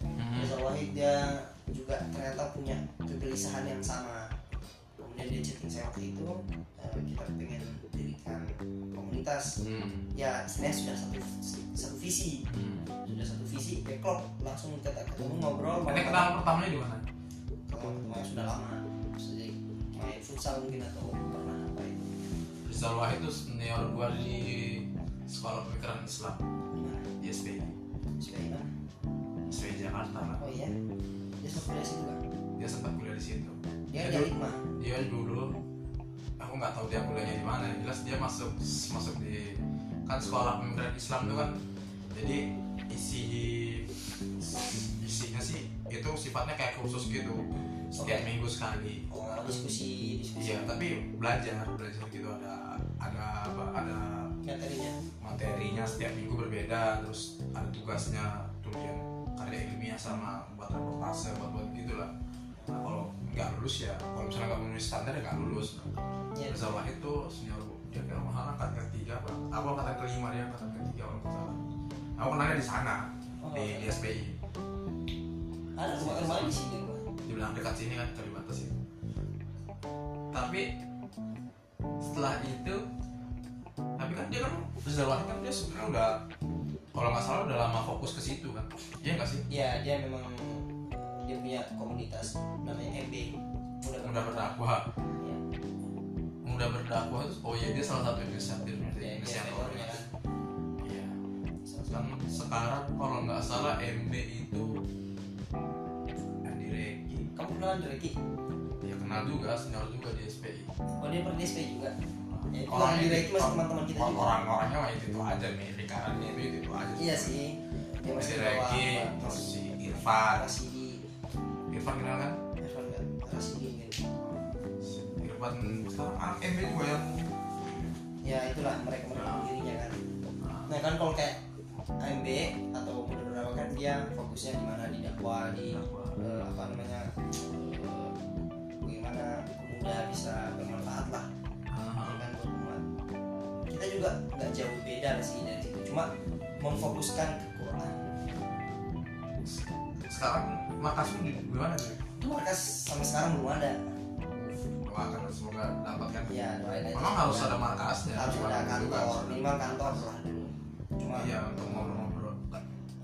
Hmm. Rizal Wahid dia juga ternyata punya kegelisahan yang sama. Kemudian dia chatting saya waktu itu eh, kita pengen dirikan komunitas. Hmm. ya sebenarnya sudah satu satu visi. Hmm. Sudah satu visi ya klop langsung kita ketemu ngobrol Ini kenal pertamanya di mana? kalau ketemu sudah lama. sejak main futsal mungkin atau pernah apa itu? Rizal Wahid itu senior gua di sekolah pemikiran Islam. Di SPI supaya gimana SPI Jakarta lah oh iya? Dia sempat kuliah situ kan dia sempat kuliah di situ. Dia dulu- Hikmah dia dulu aku nggak tahu dia kuliahnya di mana. Yang jelas dia masuk masuk di kan sekolah pemikiran Islam itu kan. Jadi isi isinya sih itu sifatnya kayak kursus gitu. Setiap Oke. minggu sekali. Oh diskusi diskusi iya tapi belajar belajar gitu. Ada ada apa ada materinya. materinya setiap minggu berbeda. Terus ada tugasnya tulisan karya ilmiah sama buat reportase buat buat gitulah nah, kalau nggak lulus ya kalau misalnya nggak memenuhi standar ya nggak lulus. Ya Rizal Wahid tuh senior dia kayak mahal angkat ketiga apa aku angkatan kelima dia angkatan ketiga kalau nggak salah aku kenalnya di sana Oh, di, di SPI ada rumah rumah di sini dibilang dekat sini kan Kalibata sih. Tapi setelah itu tapi kan dia kan Wahid kan dia sebenarnya udah kalau nggak salah udah lama fokus ke situ kan. Iya nggak sih? Ya dia memang dia punya komunitas namanya MB mudah mudah berdakwah. Ya, mudah berdakwah itu oh iya dia salah satu inisiatif ya dia inisiatornya kan satu. sekarang kalau nggak salah MB itu Andi Reki. Kamu kenal Andre Reki? Ya kenal juga senior juga di SPI oh dia pernah di SP juga? Ya, Orang Andre ini- Reki masih teman-teman kita juga. orang-orangnya mah itu, itu aja nih lingkarannya itu itu, itu aja. Iya sih. Dia Andi masih Reki terus si Irfan. Rasidi Irfan kenal kan? Irfan kan Rasidi Irfan sekarang anak MB juga yang ya itulah mereka mereka dirinya kan. Nah kan kalau kayak AMB atau berdakwah kan dia fokusnya di mana? Di dakwah di eh, apa namanya eh, bagaimana pemuda bisa bermanfaat lah. Kan buat umat kita juga nggak jauh beda sih dari situ. Cuma memfokuskan ke Quran. Sekarang makasmu di di mana tuh markas sampai sekarang belum ada. Doakan semoga dapat kan ya doain aja. Memang harus ada markasnya. Harus ada kantor kan. minimal kantor lah iya untuk ngobrol-ngobrol.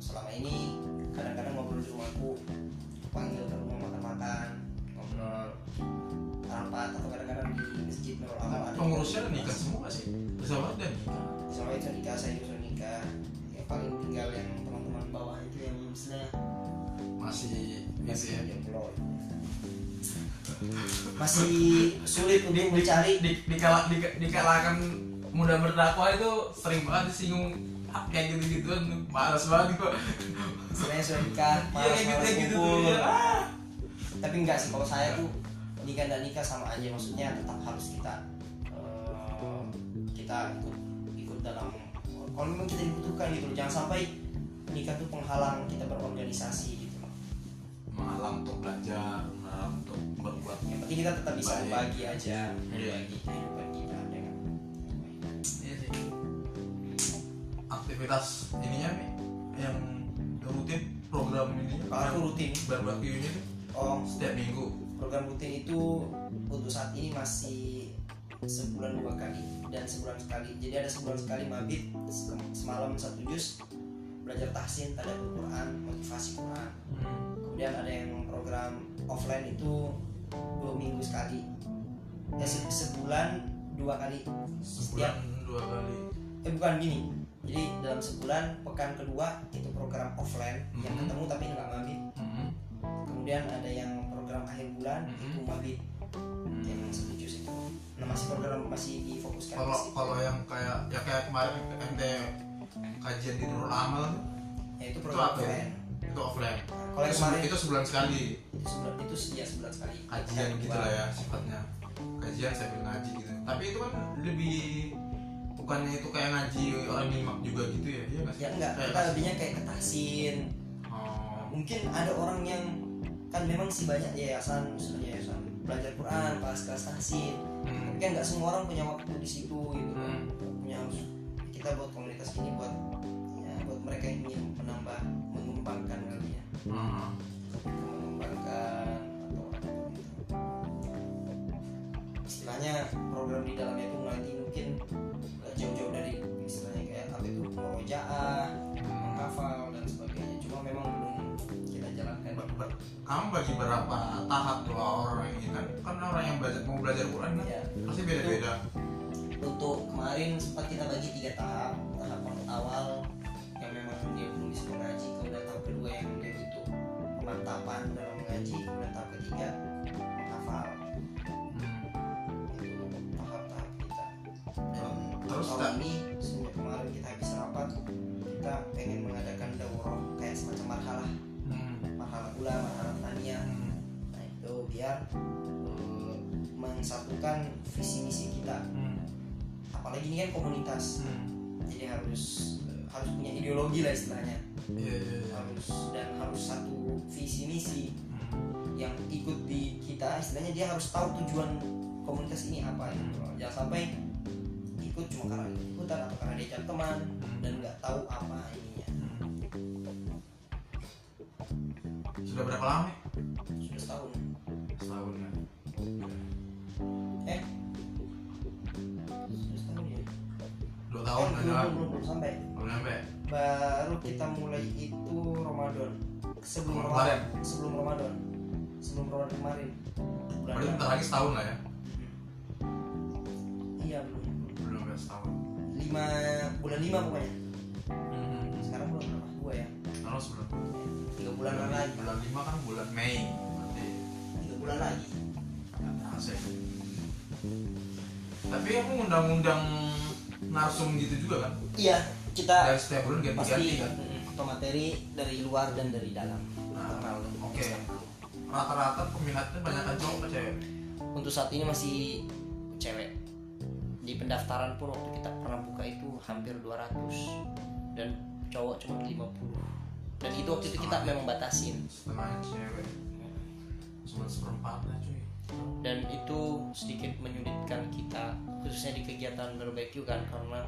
Selama ini kadang-kadang ngobrol di rumahku panggil ke rumah makan-makan ngobrol rapat atau kadang-kadang di masjid Nurul Amal ada pengurusnya nikah semua sih? Banget dan nikah? Sama itu nikah saya juga nikah. Ya paling tinggal yang teman-teman bawah itu yang misalnya masih masih ya? masih sulit untuk mencari. di, di, kala, di, di kalangan muda berdakwah itu sering banget disinggung *laughs* kayak gitu gituan malas banget kok sebenarnya sudah nikah malas gitu malas gitu kumpul tuh ya ah. tapi enggak sih kalau saya tuh nikah dan nikah sama aja maksudnya tetap harus kita eh, kita ikut ikut dalam kalau memang kita dibutuhkan gitu jangan sampai nikah tuh penghalang kita berorganisasi gitu malam untuk belajar malam untuk berbuat yang penting kita tetap bisa berbagi aja Iya. berbagi kehidupan aktivitas ininya yang rutin program ini aku rutin? barbecue ini tuh oh. setiap minggu. Program rutin itu untuk saat ini masih sebulan dua kali dan sebulan sekali. Jadi ada sebulan sekali mabit se- semalam satu juz belajar tahsin tadabbur Quran motivasi Quran. Kemudian ada yang program offline itu dua minggu sekali. Ya se- sebulan dua kali. Sebulan dua kali. Eh bukan gini jadi dalam sebulan pekan kedua itu program offline yang Mhm. ketemu tapi nggak mabit Hmm. kemudian ada yang program akhir bulan Mhm. itu mabit yang setuju sih nah masih program masih difokuskan Kalau kalau yang kayak ya kayak kemarin ente kajian di Nurul Amal ya itu itu program ya? offline Itu offline. kalau yang Itu, kemarin itu sebulan sekali itu sebulan itu ya sebulan sekali kajian Yang gitu kedua, lah ya sifatnya. Kajian sambil ngaji gitu. Tapi itu kan lebih bukannya itu kayak ngaji orang nyimak juga gitu ya? Iya ya enggak Kayak kita lebihnya kayak ketasin Oh. mungkin ada orang yang kan memang sih banyak yayasan misalnya yayasan belajar Quran pas kelas tahsin Hmm. tapi kan nggak semua orang punya waktu di situ gitu Hmm. punya kita buat komunitas ini buat ya buat mereka yang ingin menambah mengembangkan kali ya Hmm. mengembangkan atau gitu. istilahnya program di dalamnya itu nanti mungkin jauh-jauh dari istilahnya kayak apa itu murojaah menghafal dan sebagainya. Cuma memang belum kita jalankan. Ber- ber- kamu bagi berapa tahap tuh orang ini? Kan kan orang yang belajar mau belajar Quran kan ya pasti beda-beda. Untuk kemarin sempat kita bagi tiga tahap. Tahap awal yang memang dia belum bisa mengaji kemudian tahap kedua yang dia butuh pemantapan dalam mengaji kemudian tahap ketiga biar eh, mensatukan visi misi kita Hmm. apalagi ini kan komunitas Hmm. jadi harus eh, harus punya ideologi lah istilahnya Iya iya iya. harus dan harus satu visi misi Hmm. yang ikut di kita istilahnya dia harus tahu tujuan komunitas ini apa gitu loh. jangan sampai ikut cuma karena ikutan atau karena diajak teman dan nggak tahu apa ininya Sudah berapa lama? sudah setahun Setahun ya. eh setahun ya Dua tahun Eh, belum, ya? belum, belum sampai Belum nyampe. baru kita mulai itu Ramadan sebelum? Ramadan sebelum Ramadan sebelum Ramadan kemarin bulan Berarti bentar lagi setahun lah ya? iya belum Belum nyampe setahun. lima bulan lima pokoknya Hmm. sekarang bulan berapa dua ya Lalu sebelum tiga bulan lagi bulan lima kan bulan Mei. Bulan lagi. Tapi aku undang-undang narsum gitu juga kan? iya kita Dari setiap bulan ganti-ganti pasti kan? pemateri dari luar dan dari dalam Nah, oke. eksternal. Rata-rata peminatnya banyak kan cowok apa cewek? untuk saat ini masih cewek di pendaftaran pun waktu kita pernah buka itu hampir 200 dan cowok cuma 50 dan itu waktu itu kita memang batasin Setengahnya cewek. Cuma seperempatnya cuy. dan itu sedikit menyulitkan kita khususnya di kegiatan barbecue kan karena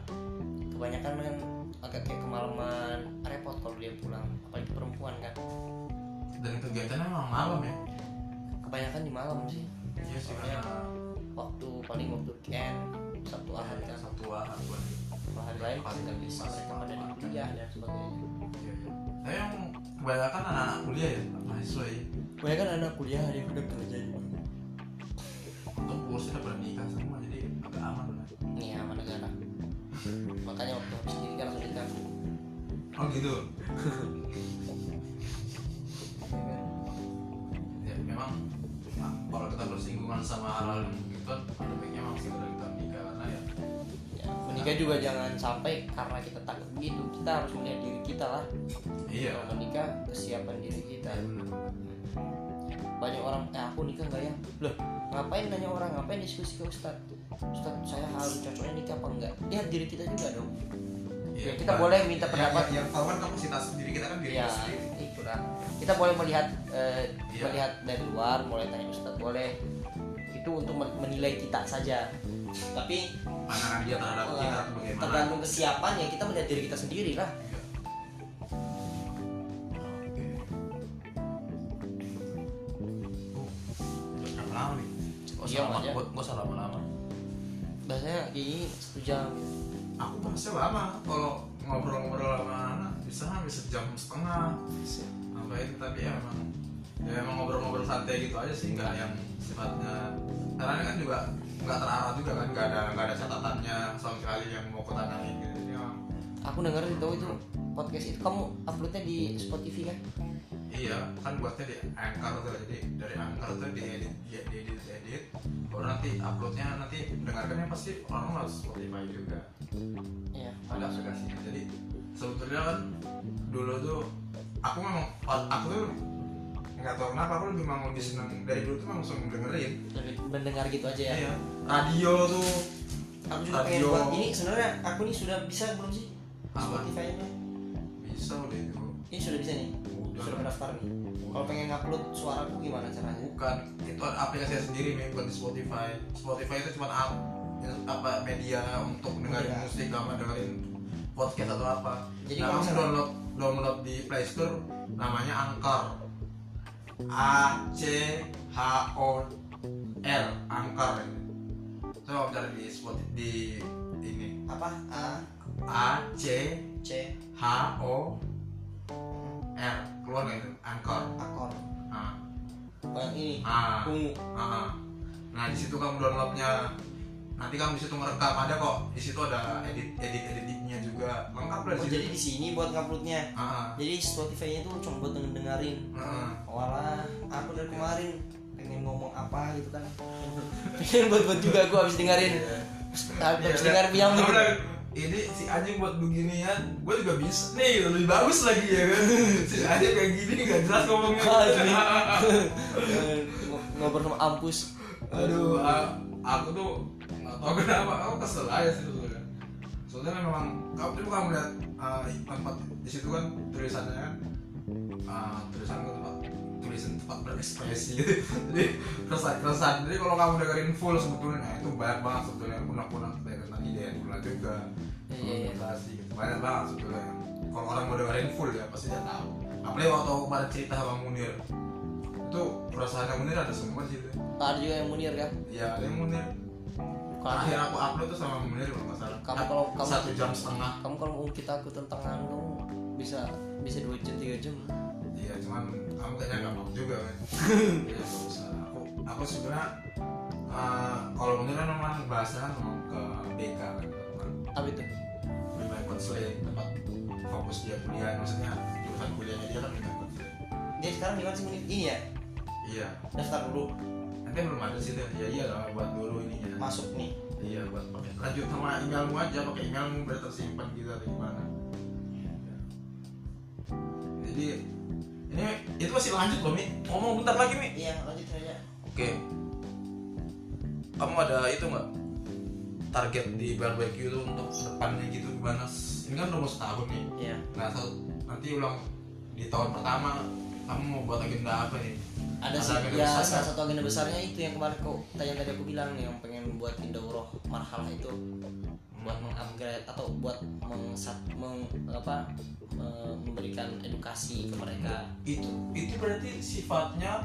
kebanyakan kan agak kayak kemalaman repot kalau dia pulang apalagi perempuan kan Dan kegiatannya memang malam ya? kebanyakan di malam sih Iya sih karena waktu paling waktu weekend sabtu ahad kan satu ahad hari lain pasti nggak bisa mereka pada di kuliah dan sebagainya Iya, iya. Tapi yang kebanyakan anak-anak kuliah ya, mahasiswa ya. Kebanyakan anak kuliah yang udah kerja juga. Untuk kursnya udah pada nikah semua, jadi agak aman lah. nih sama negara makanya waktu habis diri kan langsung nikah. Oh gitu. *laughs* ya memang nah, kalau kita bersinggungan sama hal-hal yang begitu ada baiknya memang segera kita nikah karena ya ya, menikah juga jangan sampai karena kita takut begitu. Kita harus melihat diri kita lah. Iya. Kalau menikah kesiapan diri kita. Iya. Banyak orang eh aku nikah nggak ya? Loh ngapain nanya orang? Ngapain diskusi ke ustad? Ustad saya harus cocoknya nikah apa enggak lihat diri kita juga dong. Ya, kita bukan- boleh minta yang- pendapat. yang, yang tahu kan kapasitas diri kita kan diri ya kita sendiri. itulah. Kita boleh melihat eh, Iya. melihat dari luar mulai tanya ustad boleh. Itu untuk men- menilai kita saja. Tapi pandangan dia terhadap kita tergantung kesiapan ya kita melihat diri kita sendiri lah Iya, lama, aja. gak gak usah lama-lama biasanya kayak gini satu jam. Aku bahasnya lama Kalau ngobrol-ngobrol sama anak Bisa habis sejam setengah. Sampai itu tapi ya memang Ya emang ngobrol-ngobrol santai gitu aja sih Nggak yang sifatnya. Karena ini kan juga nggak terarah juga kan Nggak ada, nggak ada catatannya sama sekali yang mau kutangani gitu. Jadi memang aku denger itu itu podcast itu kamu uploadnya di Spotify kan iya kan buatnya di anchor tuh jadi dari anchor tuh diedit diedit diedit baru nanti uploadnya nanti dengarkannya pasti orang harus Spotify juga. Iya. Ada aplikasinya jadi sebetulnya kan dulu tuh aku memang aku tuh nggak tahu kenapa aku lebih mau lebih seneng. Dari dulu tuh memang langsung dengerin. Lebih mendengar gitu aja ya? Iya. Radio tuh. Aku juga pengen Radio. buat ini. Sebenarnya aku ini sudah bisa belum sih? Apa? Spotify nya bisa udah itu. Ini sudah bisa nih Udah. sudah mendaftar nih. Kalau pengen ngupload suaraku gimana caranya? Bukan. Itu aplikasi sendiri nih bukan di Spotify. Spotify itu cuma app ya, apa media untuk dengerin Iya. musik sama dengerin podcast atau apa. Jadi nah, kamu download download di Play Store namanya Anchor. A C H O R Anchor. Coba cari di Spotify di ini. Apa? A? A C C. H O R keluar nggak itu? Anchor akor nah, oh yang ini ah. ungu Ah, Nah di situ kamu downloadnya. Nanti kamu di situ ngerekam. Ada kok. Di situ ada edit edit editnya juga. Lengkap lah oh, jadi di sini buat nguploadnya? Ah, jadi Spotify nya tuh cuma buat dengerin ah, ah. walah aku dari kemarin pengen ngomong apa gitu kan. *laughs* Pengen buat buat juga aku habis dengerin. Habis Iya, dengar iya. bilang Kamu gitu. Bilang, ini si anjing buat beginian gue juga bisa nih lebih bagus lagi ya kan? *laughs* Si anjing kayak gini gak jelas ngomongnya. Asli. *laughs* ngobrol sama ampus. Aduh aku tuh nggak tahu kenapa aku kesel aja sih sebetulnya soalnya memang kamu coba kamu lihat uh, tempat di situ kan tulisannya kan? Uh, tulisan kan tempat berekspresi gitu jadi keresahan keresahan. Jadi kalau kamu dengerin full sebetulnya nah, itu banyak banget sebetulnya. Punak-punak dari tadi dia punak juga. Iya, iya, iya. Gitu. banyak banget sebetulnya. Kalau orang mau dengerin full ya pasti dia tahu. Apalagi waktu aku pada cerita sama Munir. Itu perasaannya Munir ada semua sih itu ada juga yang munir kan? Ya ada yang Munir. Kalau- akhir aku upload tuh sama Munir kalau nggak salah. Kamu kalau- kamu- satu jam setengah. kamu kalau ngungkit aku tentang anu kamu bisa bisa dua jam tiga jam. Iya cuman kamu kayaknya nggak mau juga kan ya *laughs* nggak usah. Aku aku sebenarnya uh, kalau Munir kan memang bahasanya kan memang ke BK kan. Itu. Bimbingan konseling tempat. fokus dia kuliah maksudnya jurusan kuliahnya dia kan konseling. Dia sekarang di mana sih ini ya? Iya. Daftar dulu. Nanti belum ada sih ya iya lah buat dulu ininya masuk nih. Iya buat pakai lanjut sama emailmu aja pakai emailmu biar tersimpan gitu atau gimana. Jadi ini itu masih lanjut loh mi. Ngomong bentar lagi mi. Iya lanjut aja. Oke. Kamu ada itu nggak? Target di barbecue tuh untuk depannya gitu gimana? Ini kan udah mau setahun nih iya. Nah so- nanti ulang di tahun pertama kamu mau buat agenda apa nih? Ada sih agenda ya besar salah satu agenda besarnya itu yang kemarin kok tanya tadi aku bilang yang pengen buat indauroh marhalah itu buat mengupgrade atau buat mengsat meng, apa me- memberikan edukasi ke mereka. Itu itu berarti sifatnya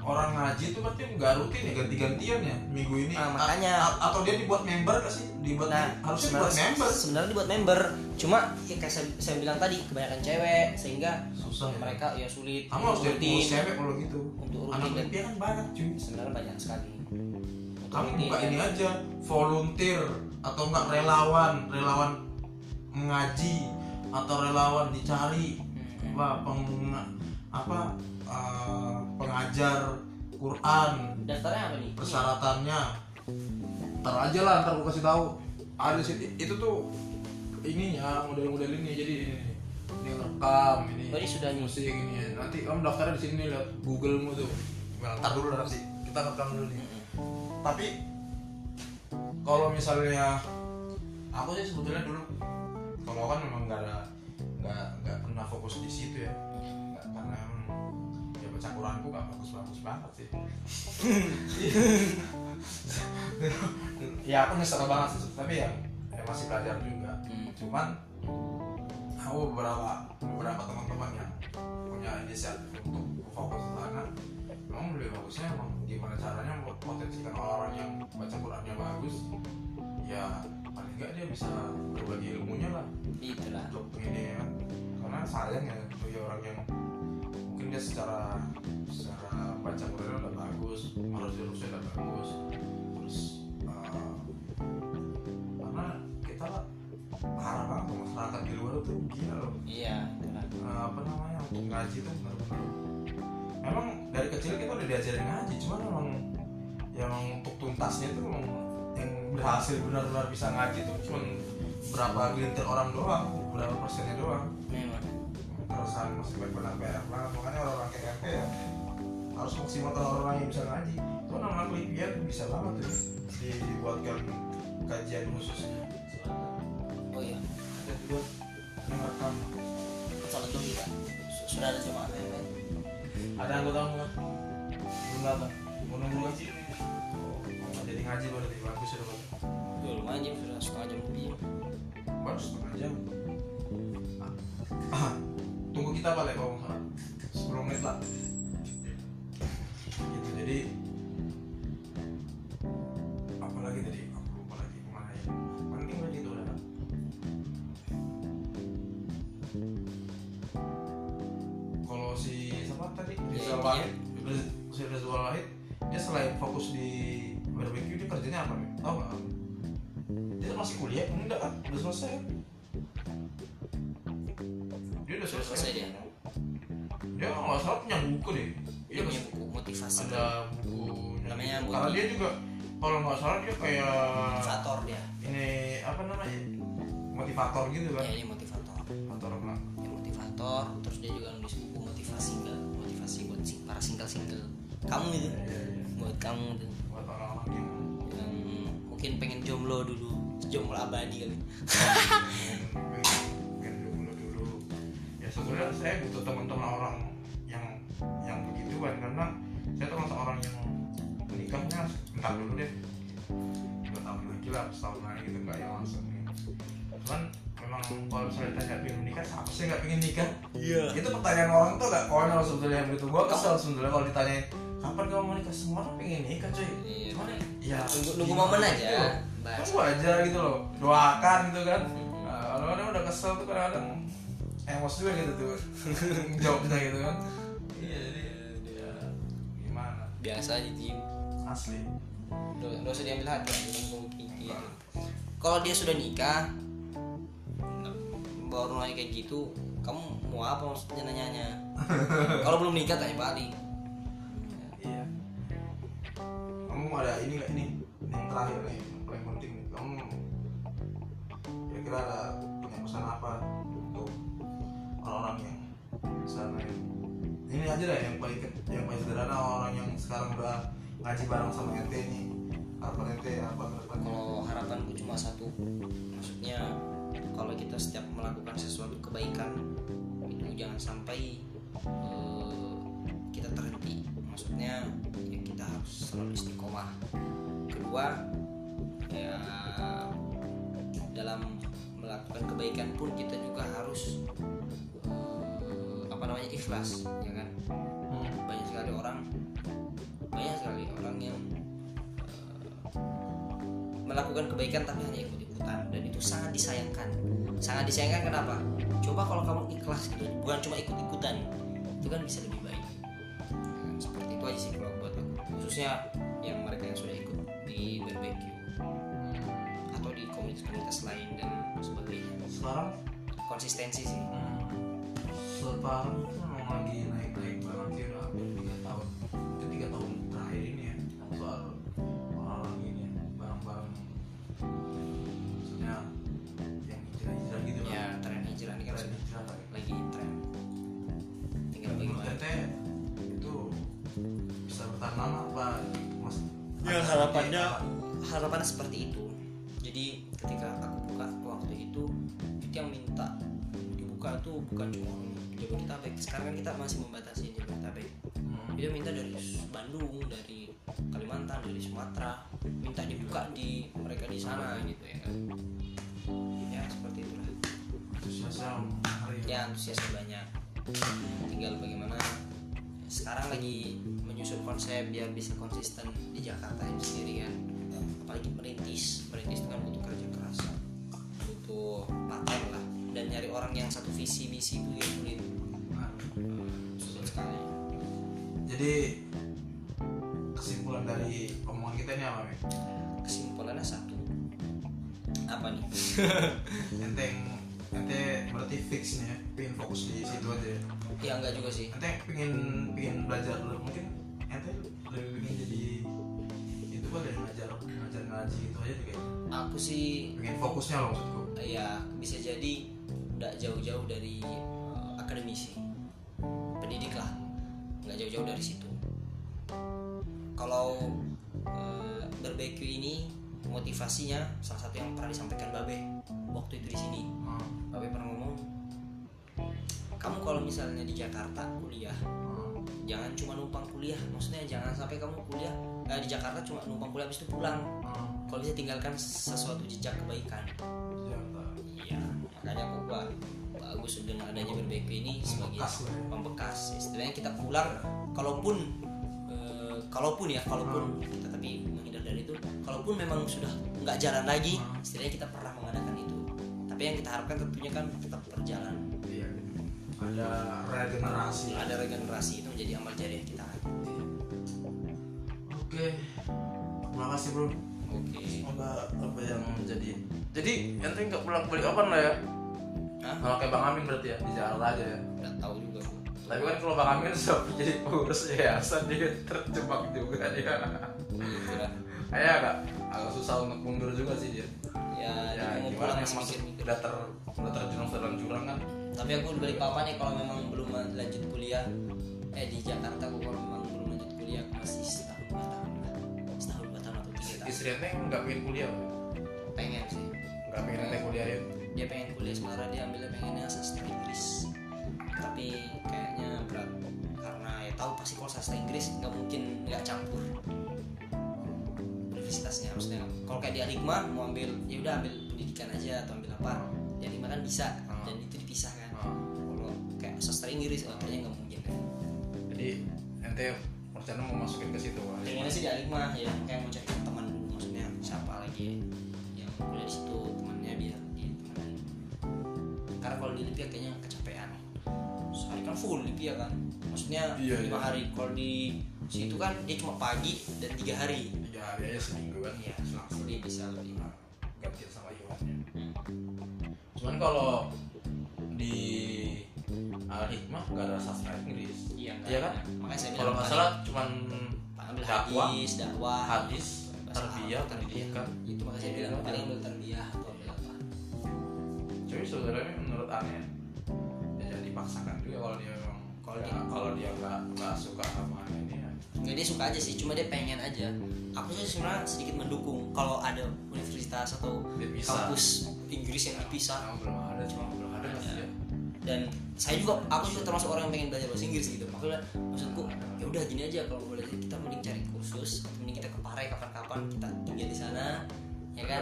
orang ngaji itu berarti nggak rutin ya ganti-gantian ya minggu ini? Ah, makanya. A- a- atau dia dibuat member gak sih? Dibuat nah harusnya dibuat member. sebenarnya dibuat member. Cuma ya kayak saya, saya bilang tadi kebanyakan cewek sehingga susah ya. mereka ya sulit kamu harus jadi cewek kalau gitu. Untuk anak rutin. Impian kan banyak cuy. Sebenarnya banyak sekali Rutin buka ini aja volunteer atau enggak relawan relawan mengaji atau relawan dicari Hmm. apa peng apa eh, pengajar Quran. Daftarnya apa nih? Persyaratannya. Ntar aja lah ntar gue kasih tahu. Ada sih itu tuh ininya model-model ini jadi ini ini rekam ini Oh, ini sudah musik ini. Nanti kamu daftarnya di sini lihat Google-mu tuh. Ntar dulu nanti kita rekam dulu nih tapi kalau misalnya aku sih sebetulnya dulu kalau kan memang nggak ada nggak nggak pernah fokus di situ ya. Nggak karena emang ya baca Quranku nggak bagus-bagus banget sih. *laughs* Ya aku nyesel banget sih tapi ya, ya masih belajar juga. Hmm. cuman aku beberapa beberapa teman-teman yang punya inisiatif untuk fokus ke sana memang lebih bagusnya emang gimana caranya mempotensikan orang yang baca Qurannya bagus ya paling nggak dia bisa berbagi ilmunya lah. Itulah untuk ini ya. Karena sayang ya bagi orang yang mungkin dia secara secara baca Quran udah bagus harus harusnya udah bagus terus uh, karena kita parah banget masyarakat di luar tuh gila loh. Iya itulah Eh, apa namanya untuk ngaji tuh benar-benar memang dari kecil kita udah diajarin ngaji cuman memang yang untuk tuntasnya tuh memang yang berhasil benar-benar bisa ngaji tuh cuman berapa gelintir orang doang berapa persennya doang. Memang. Terusan masih banyak banyak banget makanya orang-orang kayak RP ya harus maksimalkan orang yang bisa ngaji. Itu nama kelebihan bisa banget tuh dibuatkan kajian khususnya oh iya. Ada juga yang rekam. Salat dulu kita Su- sudah ada jemaah lain ada anggota nggak? Belum datang. Mau nunggu ngaji oh mau jadi ngaji berarti bagus sudah bagus Duh, lumayan jam sudah setengah jam lebih baru setengah jam? Ah, tunggu kita balik kalau nggak salah 10 menit lah. Gitu jadi apa lagi tadi intinya- Wahid Rizal Wahid dia selain fokus di barbecue dia kerjanya apa nih tahu nggak? Dia masih kuliah? Enggak kan udah selesai. Dia udah selesai, selesai dia. dia nggak salah punya buku deh. Dia punya buku motivasi. ada buku Namanya buku. karena dia juga kalau nggak salah dia kayak motivator dia. ini apa namanya? Motivator gitu kan? Ya ini motivator. Motivator apa? Ya motivator terus dia juga nulis buku motivasi motivasi buat sing- para single single kamu gitu buat kamu tuh buat orang-orang yang mungkin pengen jomblo dulu jomblo abadi kali. Pengen pengen dulu. Ya sebenarnya saya butuh teman-teman orang yang yang begituan karena saya termasuk orang yang menikahnya entar dulu deh. Dua tahun lagi lah setahun lagi gitu nggak yang langsung cuman memang kalau misalnya ditanya pengen menikah siapa sih nggak pengen nikah? Iya. Itu pertanyaan orang tuh gak konyol sebetulnya yang begitu gua kesel sebetulnya kalau ditanyain kapan kamu mau nikah? Semua orang pengen nikah cuy. Iya, cuman ya Nunggu- nunggu gimana momen aja, gitu bahas. tunggu aja gitu loh doakan gitu kan. Nah, kadang-kadang udah kesel tuh kadang-kadang emos juga gitu tuh. *laughs* Jawabnya gitu kan. Iya jadi ya gimana? biasa aja tim asli. Nggak nggak usah diambil hati kalau dia sudah nikah baru nanya kayak gitu kamu mau apa maksudnya nanyanya? *laughs* Kalau belum nikah tanya balik. Iya. Kamu ada ini nggak? Ini yang terakhir nih yang paling penting nih. Kamu kira-kira ada punya pesan apa untuk orang-orang yang sana yang ini aja lah yang paling yang paling sederhana orang yang sekarang udah ngaji bareng sama ente nih. Harapan ente apa kalau harapanku cuma satu maksudnya kalau kita setiap melakukan sesuatu kebaikan itu jangan sampai eh, kita terhenti. Maksudnya ya kita harus selalu istiqomah. Kedua ya dalam melakukan kebaikan pun kita juga harus eh, apa namanya ikhlas ya kan? Hmm. banyak sekali orang banyak sekali orang yang melakukan kebaikan tapi hanya ikut-ikutan dan itu sangat disayangkan. Sangat disayangkan kenapa? Coba kalau kamu ikhlas gitu bukan cuma ikut-ikutan itu kan bisa lebih baik. Ya, seperti itu aja sih kalau buat aku. Khususnya yang mereka yang sudah ikut di barbecue atau di komunitas-komunitas lain dan sebagainya. Sekarang? Konsistensi sih. Hmm, sekarang lagi naik-naik banget sih udah hampir tiga tahun lagi tren tinggal bagaimana itu bisa bertahan lama apa mas Ya harapannya harapannya seperti itu. Jadi ketika aku buka waktu itu itu yang minta dibuka itu bukan cuma Jabodetabek. Sekarang kan kita masih membatasi Jabodetabek. Hmm. Dia minta dari Bandung, dari Kalimantan, dari Sumatera, minta dibuka di mereka di sana gitu ya kan. Ya seperti itulah. Ya antusiasnya banyak. Tinggal bagaimana sekarang lagi menyusun konsep biar bisa konsisten di Jakarta itu sendiri kan. Apalagi merintis merintis itu kan butuh kerja keras. Butuh paten lah dan nyari orang yang satu visi misi itu ya sulit sulit sekali. Jadi kesimpulan dari omongan kita ini apa Mi? kesimpulannya satu. Apa nih? *laughs* Enteng ente berarti fix nih ya pengen fokus di situ aja ya. Ya enggak juga sih. Ente pengen pengen belajar dulu. Mungkin ente lebih pengen jadi itu kan dari ngajar ngajar ngaji gitu aja tuh kayaknya. Aku sih pengen fokusnya loh maksudku. Ya bisa jadi nggak jauh-jauh dari eh, akademisi pendidik lah nggak jauh-jauh dari situ. Kalau eh, berbekyu ini motivasinya salah satu yang pernah disampaikan Babe waktu itu di sini Hmm, Babe pernah ngomong kamu kalau misalnya di Jakarta kuliah hmm, jangan cuma numpang kuliah maksudnya jangan sampai kamu kuliah eh, di Jakarta cuma numpang kuliah habis itu pulang hmm. kalau bisa tinggalkan sesuatu jejak kebaikan Jakarta. Iya, makanya aku gua bagus dengan adanya berbekyu ini sebagai Pembekas ya. pembekas. Istilahnya kita pulang, kalaupun eh, kalaupun ya, kalaupun kita tapi menghindar dari itu, kalaupun memang sudah nggak jalan lagi, Hmm. istilahnya kita pernah mengadakan itu. Tapi yang kita harapkan tentunya kan tetap berjalan. Iya. Ada regenerasi. Ada regenerasi itu menjadi amal jariah kita. Oke. Terima kasih bro. Oke. Semoga apa yang menjadi. Jadi ente nggak pulang balik kapan lah ya? Hah? Kalau kayak Bang Amin berarti ya di Jakarta aja ya. Nggak tahu juga. Bu. Tapi kan kalau Bang Amin *laughs* sudah jadi pengurus yayasan dia terjebak juga dia. Gitu. Kayak agak agak susah untuk mundur juga sih dia. Ya, Ya gimana yang masih masuk mikir-mikir. udah ter udah dalam jurang kan? tapi aku di Balikpapan nih kalau memang belum lanjut kuliah eh di Jakarta aku kalau memang belum lanjut kuliah aku masih setahun dua tahun setahun dua tahun atau tiga tahun Istri ente nggak pengen kuliah, pengen sih nggak pengen ente kuliahin. dia pengen kuliah sebenarnya dia ambilnya pengennya sastra Inggris tapi kayaknya berat karena ya tahu pasti kalau sastra Inggris nggak mungkin nggak campur universitasnya. Maksudnya kalau kayak di Aligma mau ambil ya udah ambil pendidikan aja atau ambil apa di Aligma kan bisa dan itu dipisah kan. Ah. kalau kayak sastra Inggris oh, kayaknya nggak mungkin kan. Jadi ente rencana mau masukin ke situ pengennya sih di Aligma ya. Kayak mau cari teman maksudnya siapa lagi yang kuliah di situ temannya biar ditemenin karena kalau di Lipia kayaknya sehari kan full Lipia kan maksudnya Iya, lima iya. hari kalau di situ kan dia cuma pagi dan tiga hari Tiga hari aja seminggu kan? iya Langsung dia bisa lebih gantian sama Iwannya. Hmm. Cuman kalau di Al Hikmah nggak ada sastra Inggris. iya Iya kan? makanya saya Kalau nggak salah cuman ambil dakwah, hadis dakwah hadis, tarbiyah, pendidikan. itu makanya saya Iya, bilang kan? paling ambil tarbiyah atau apa Tapi sebenarnya menurut aneh ya dipaksakan juga kalau dia memang Kalau ya, dia- kalau dia nggak nggak suka sama ini ya. Nggak dia suka aja sih, cuma dia pengen aja. Aku sih sebenarnya sedikit mendukung kalau ada universitas atau kampus Inggris yang dipisah. Nah, belum ada cuma belum ada sih ya. Dan saya juga, aku juga termasuk orang yang pengen belajar bahasa Inggris gitu. Makanya maksudku, ya udah gini aja kalau boleh kita mending cari kursus, mending kita ke Pare kapan-kapan kita tinggal di sana, ya kan?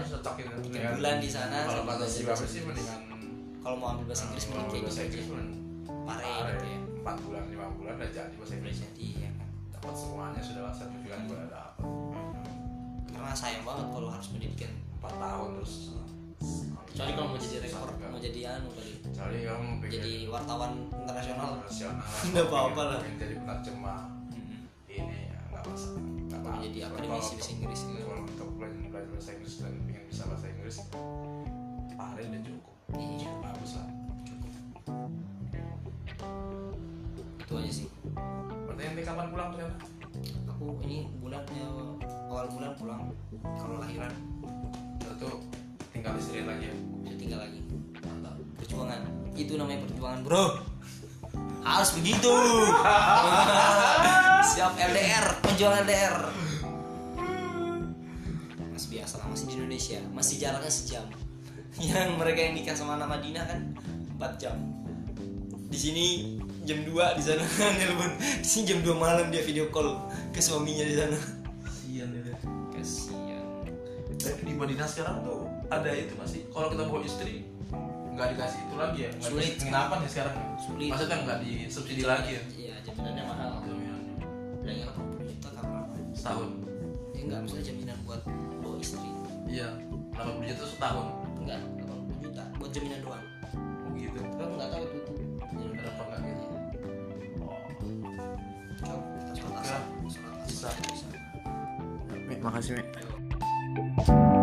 Tiga bulan di sana. Kalau bahasa sih mendingan Kalau mau ambil bahasa Inggris mending kayak gitu bahasa aja. Pare gitu ya. empat bulan lima bulan udah jadi bahasa Inggris Jadi ya kan. dapat semuanya sudah lah sertifikat juga udah dapat Karena sayang banget kalau harus pendidikan. empat tahun terus Kecuali kalau mau jadi rekor, mau jadi anu kali. kecuali kamu pengen jadi wartawan internasional nasional *laughs* Nggak apa-apa lah. pengen jadi penerjemah ini ya nggak masalah nggak apa jadi akademisi bahasa Inggris kalau untuk belajar belajar bahasa Inggris dan pengen bisa bahasa Inggris pare udah cukup Iya. bagus lah. Itu aja sih. Berarti kapan pulang ternyata aku ini bulannya awal bulan pulang. Kalau lahiran itu tinggal istirahat lagi ya? bisa tinggal lagi. Mantap. Perjuangan. Itu namanya perjuangan bro. Harus begitu. *laughs* Siap LDR perjuangan LDR masih biasa lah masih di Indonesia. Masih jaraknya sejam yang mereka yang nikah sama anak Madinah kan 4 jam. Di sini jam 2 di sana *laughs* nelpon di sini jam 2 malam dia video call ke suaminya di sana. Kasian itu kasihan. Tapi di Madinah sekarang tuh ada itu masih kalau kita bawa istri nggak dikasih itu lagi ya? Nggak Sulit. penginapan ya sekarang? Ya? Sulit. maksudnya nggak disubsidi lagi ya? Iya jaminannya mahal. Bilangnya 80 juta berapa setahun. Ya enggak maksudnya jaminan buat bawa istri. Iya 80 juta setahun Kan? enggak 80 juta buat jaminan doang. Oh gitu? Kan nggak tahu itu. Tuh jaminan apa enggak gitu oh. Coba kita sholat asar sholat makasih Mek.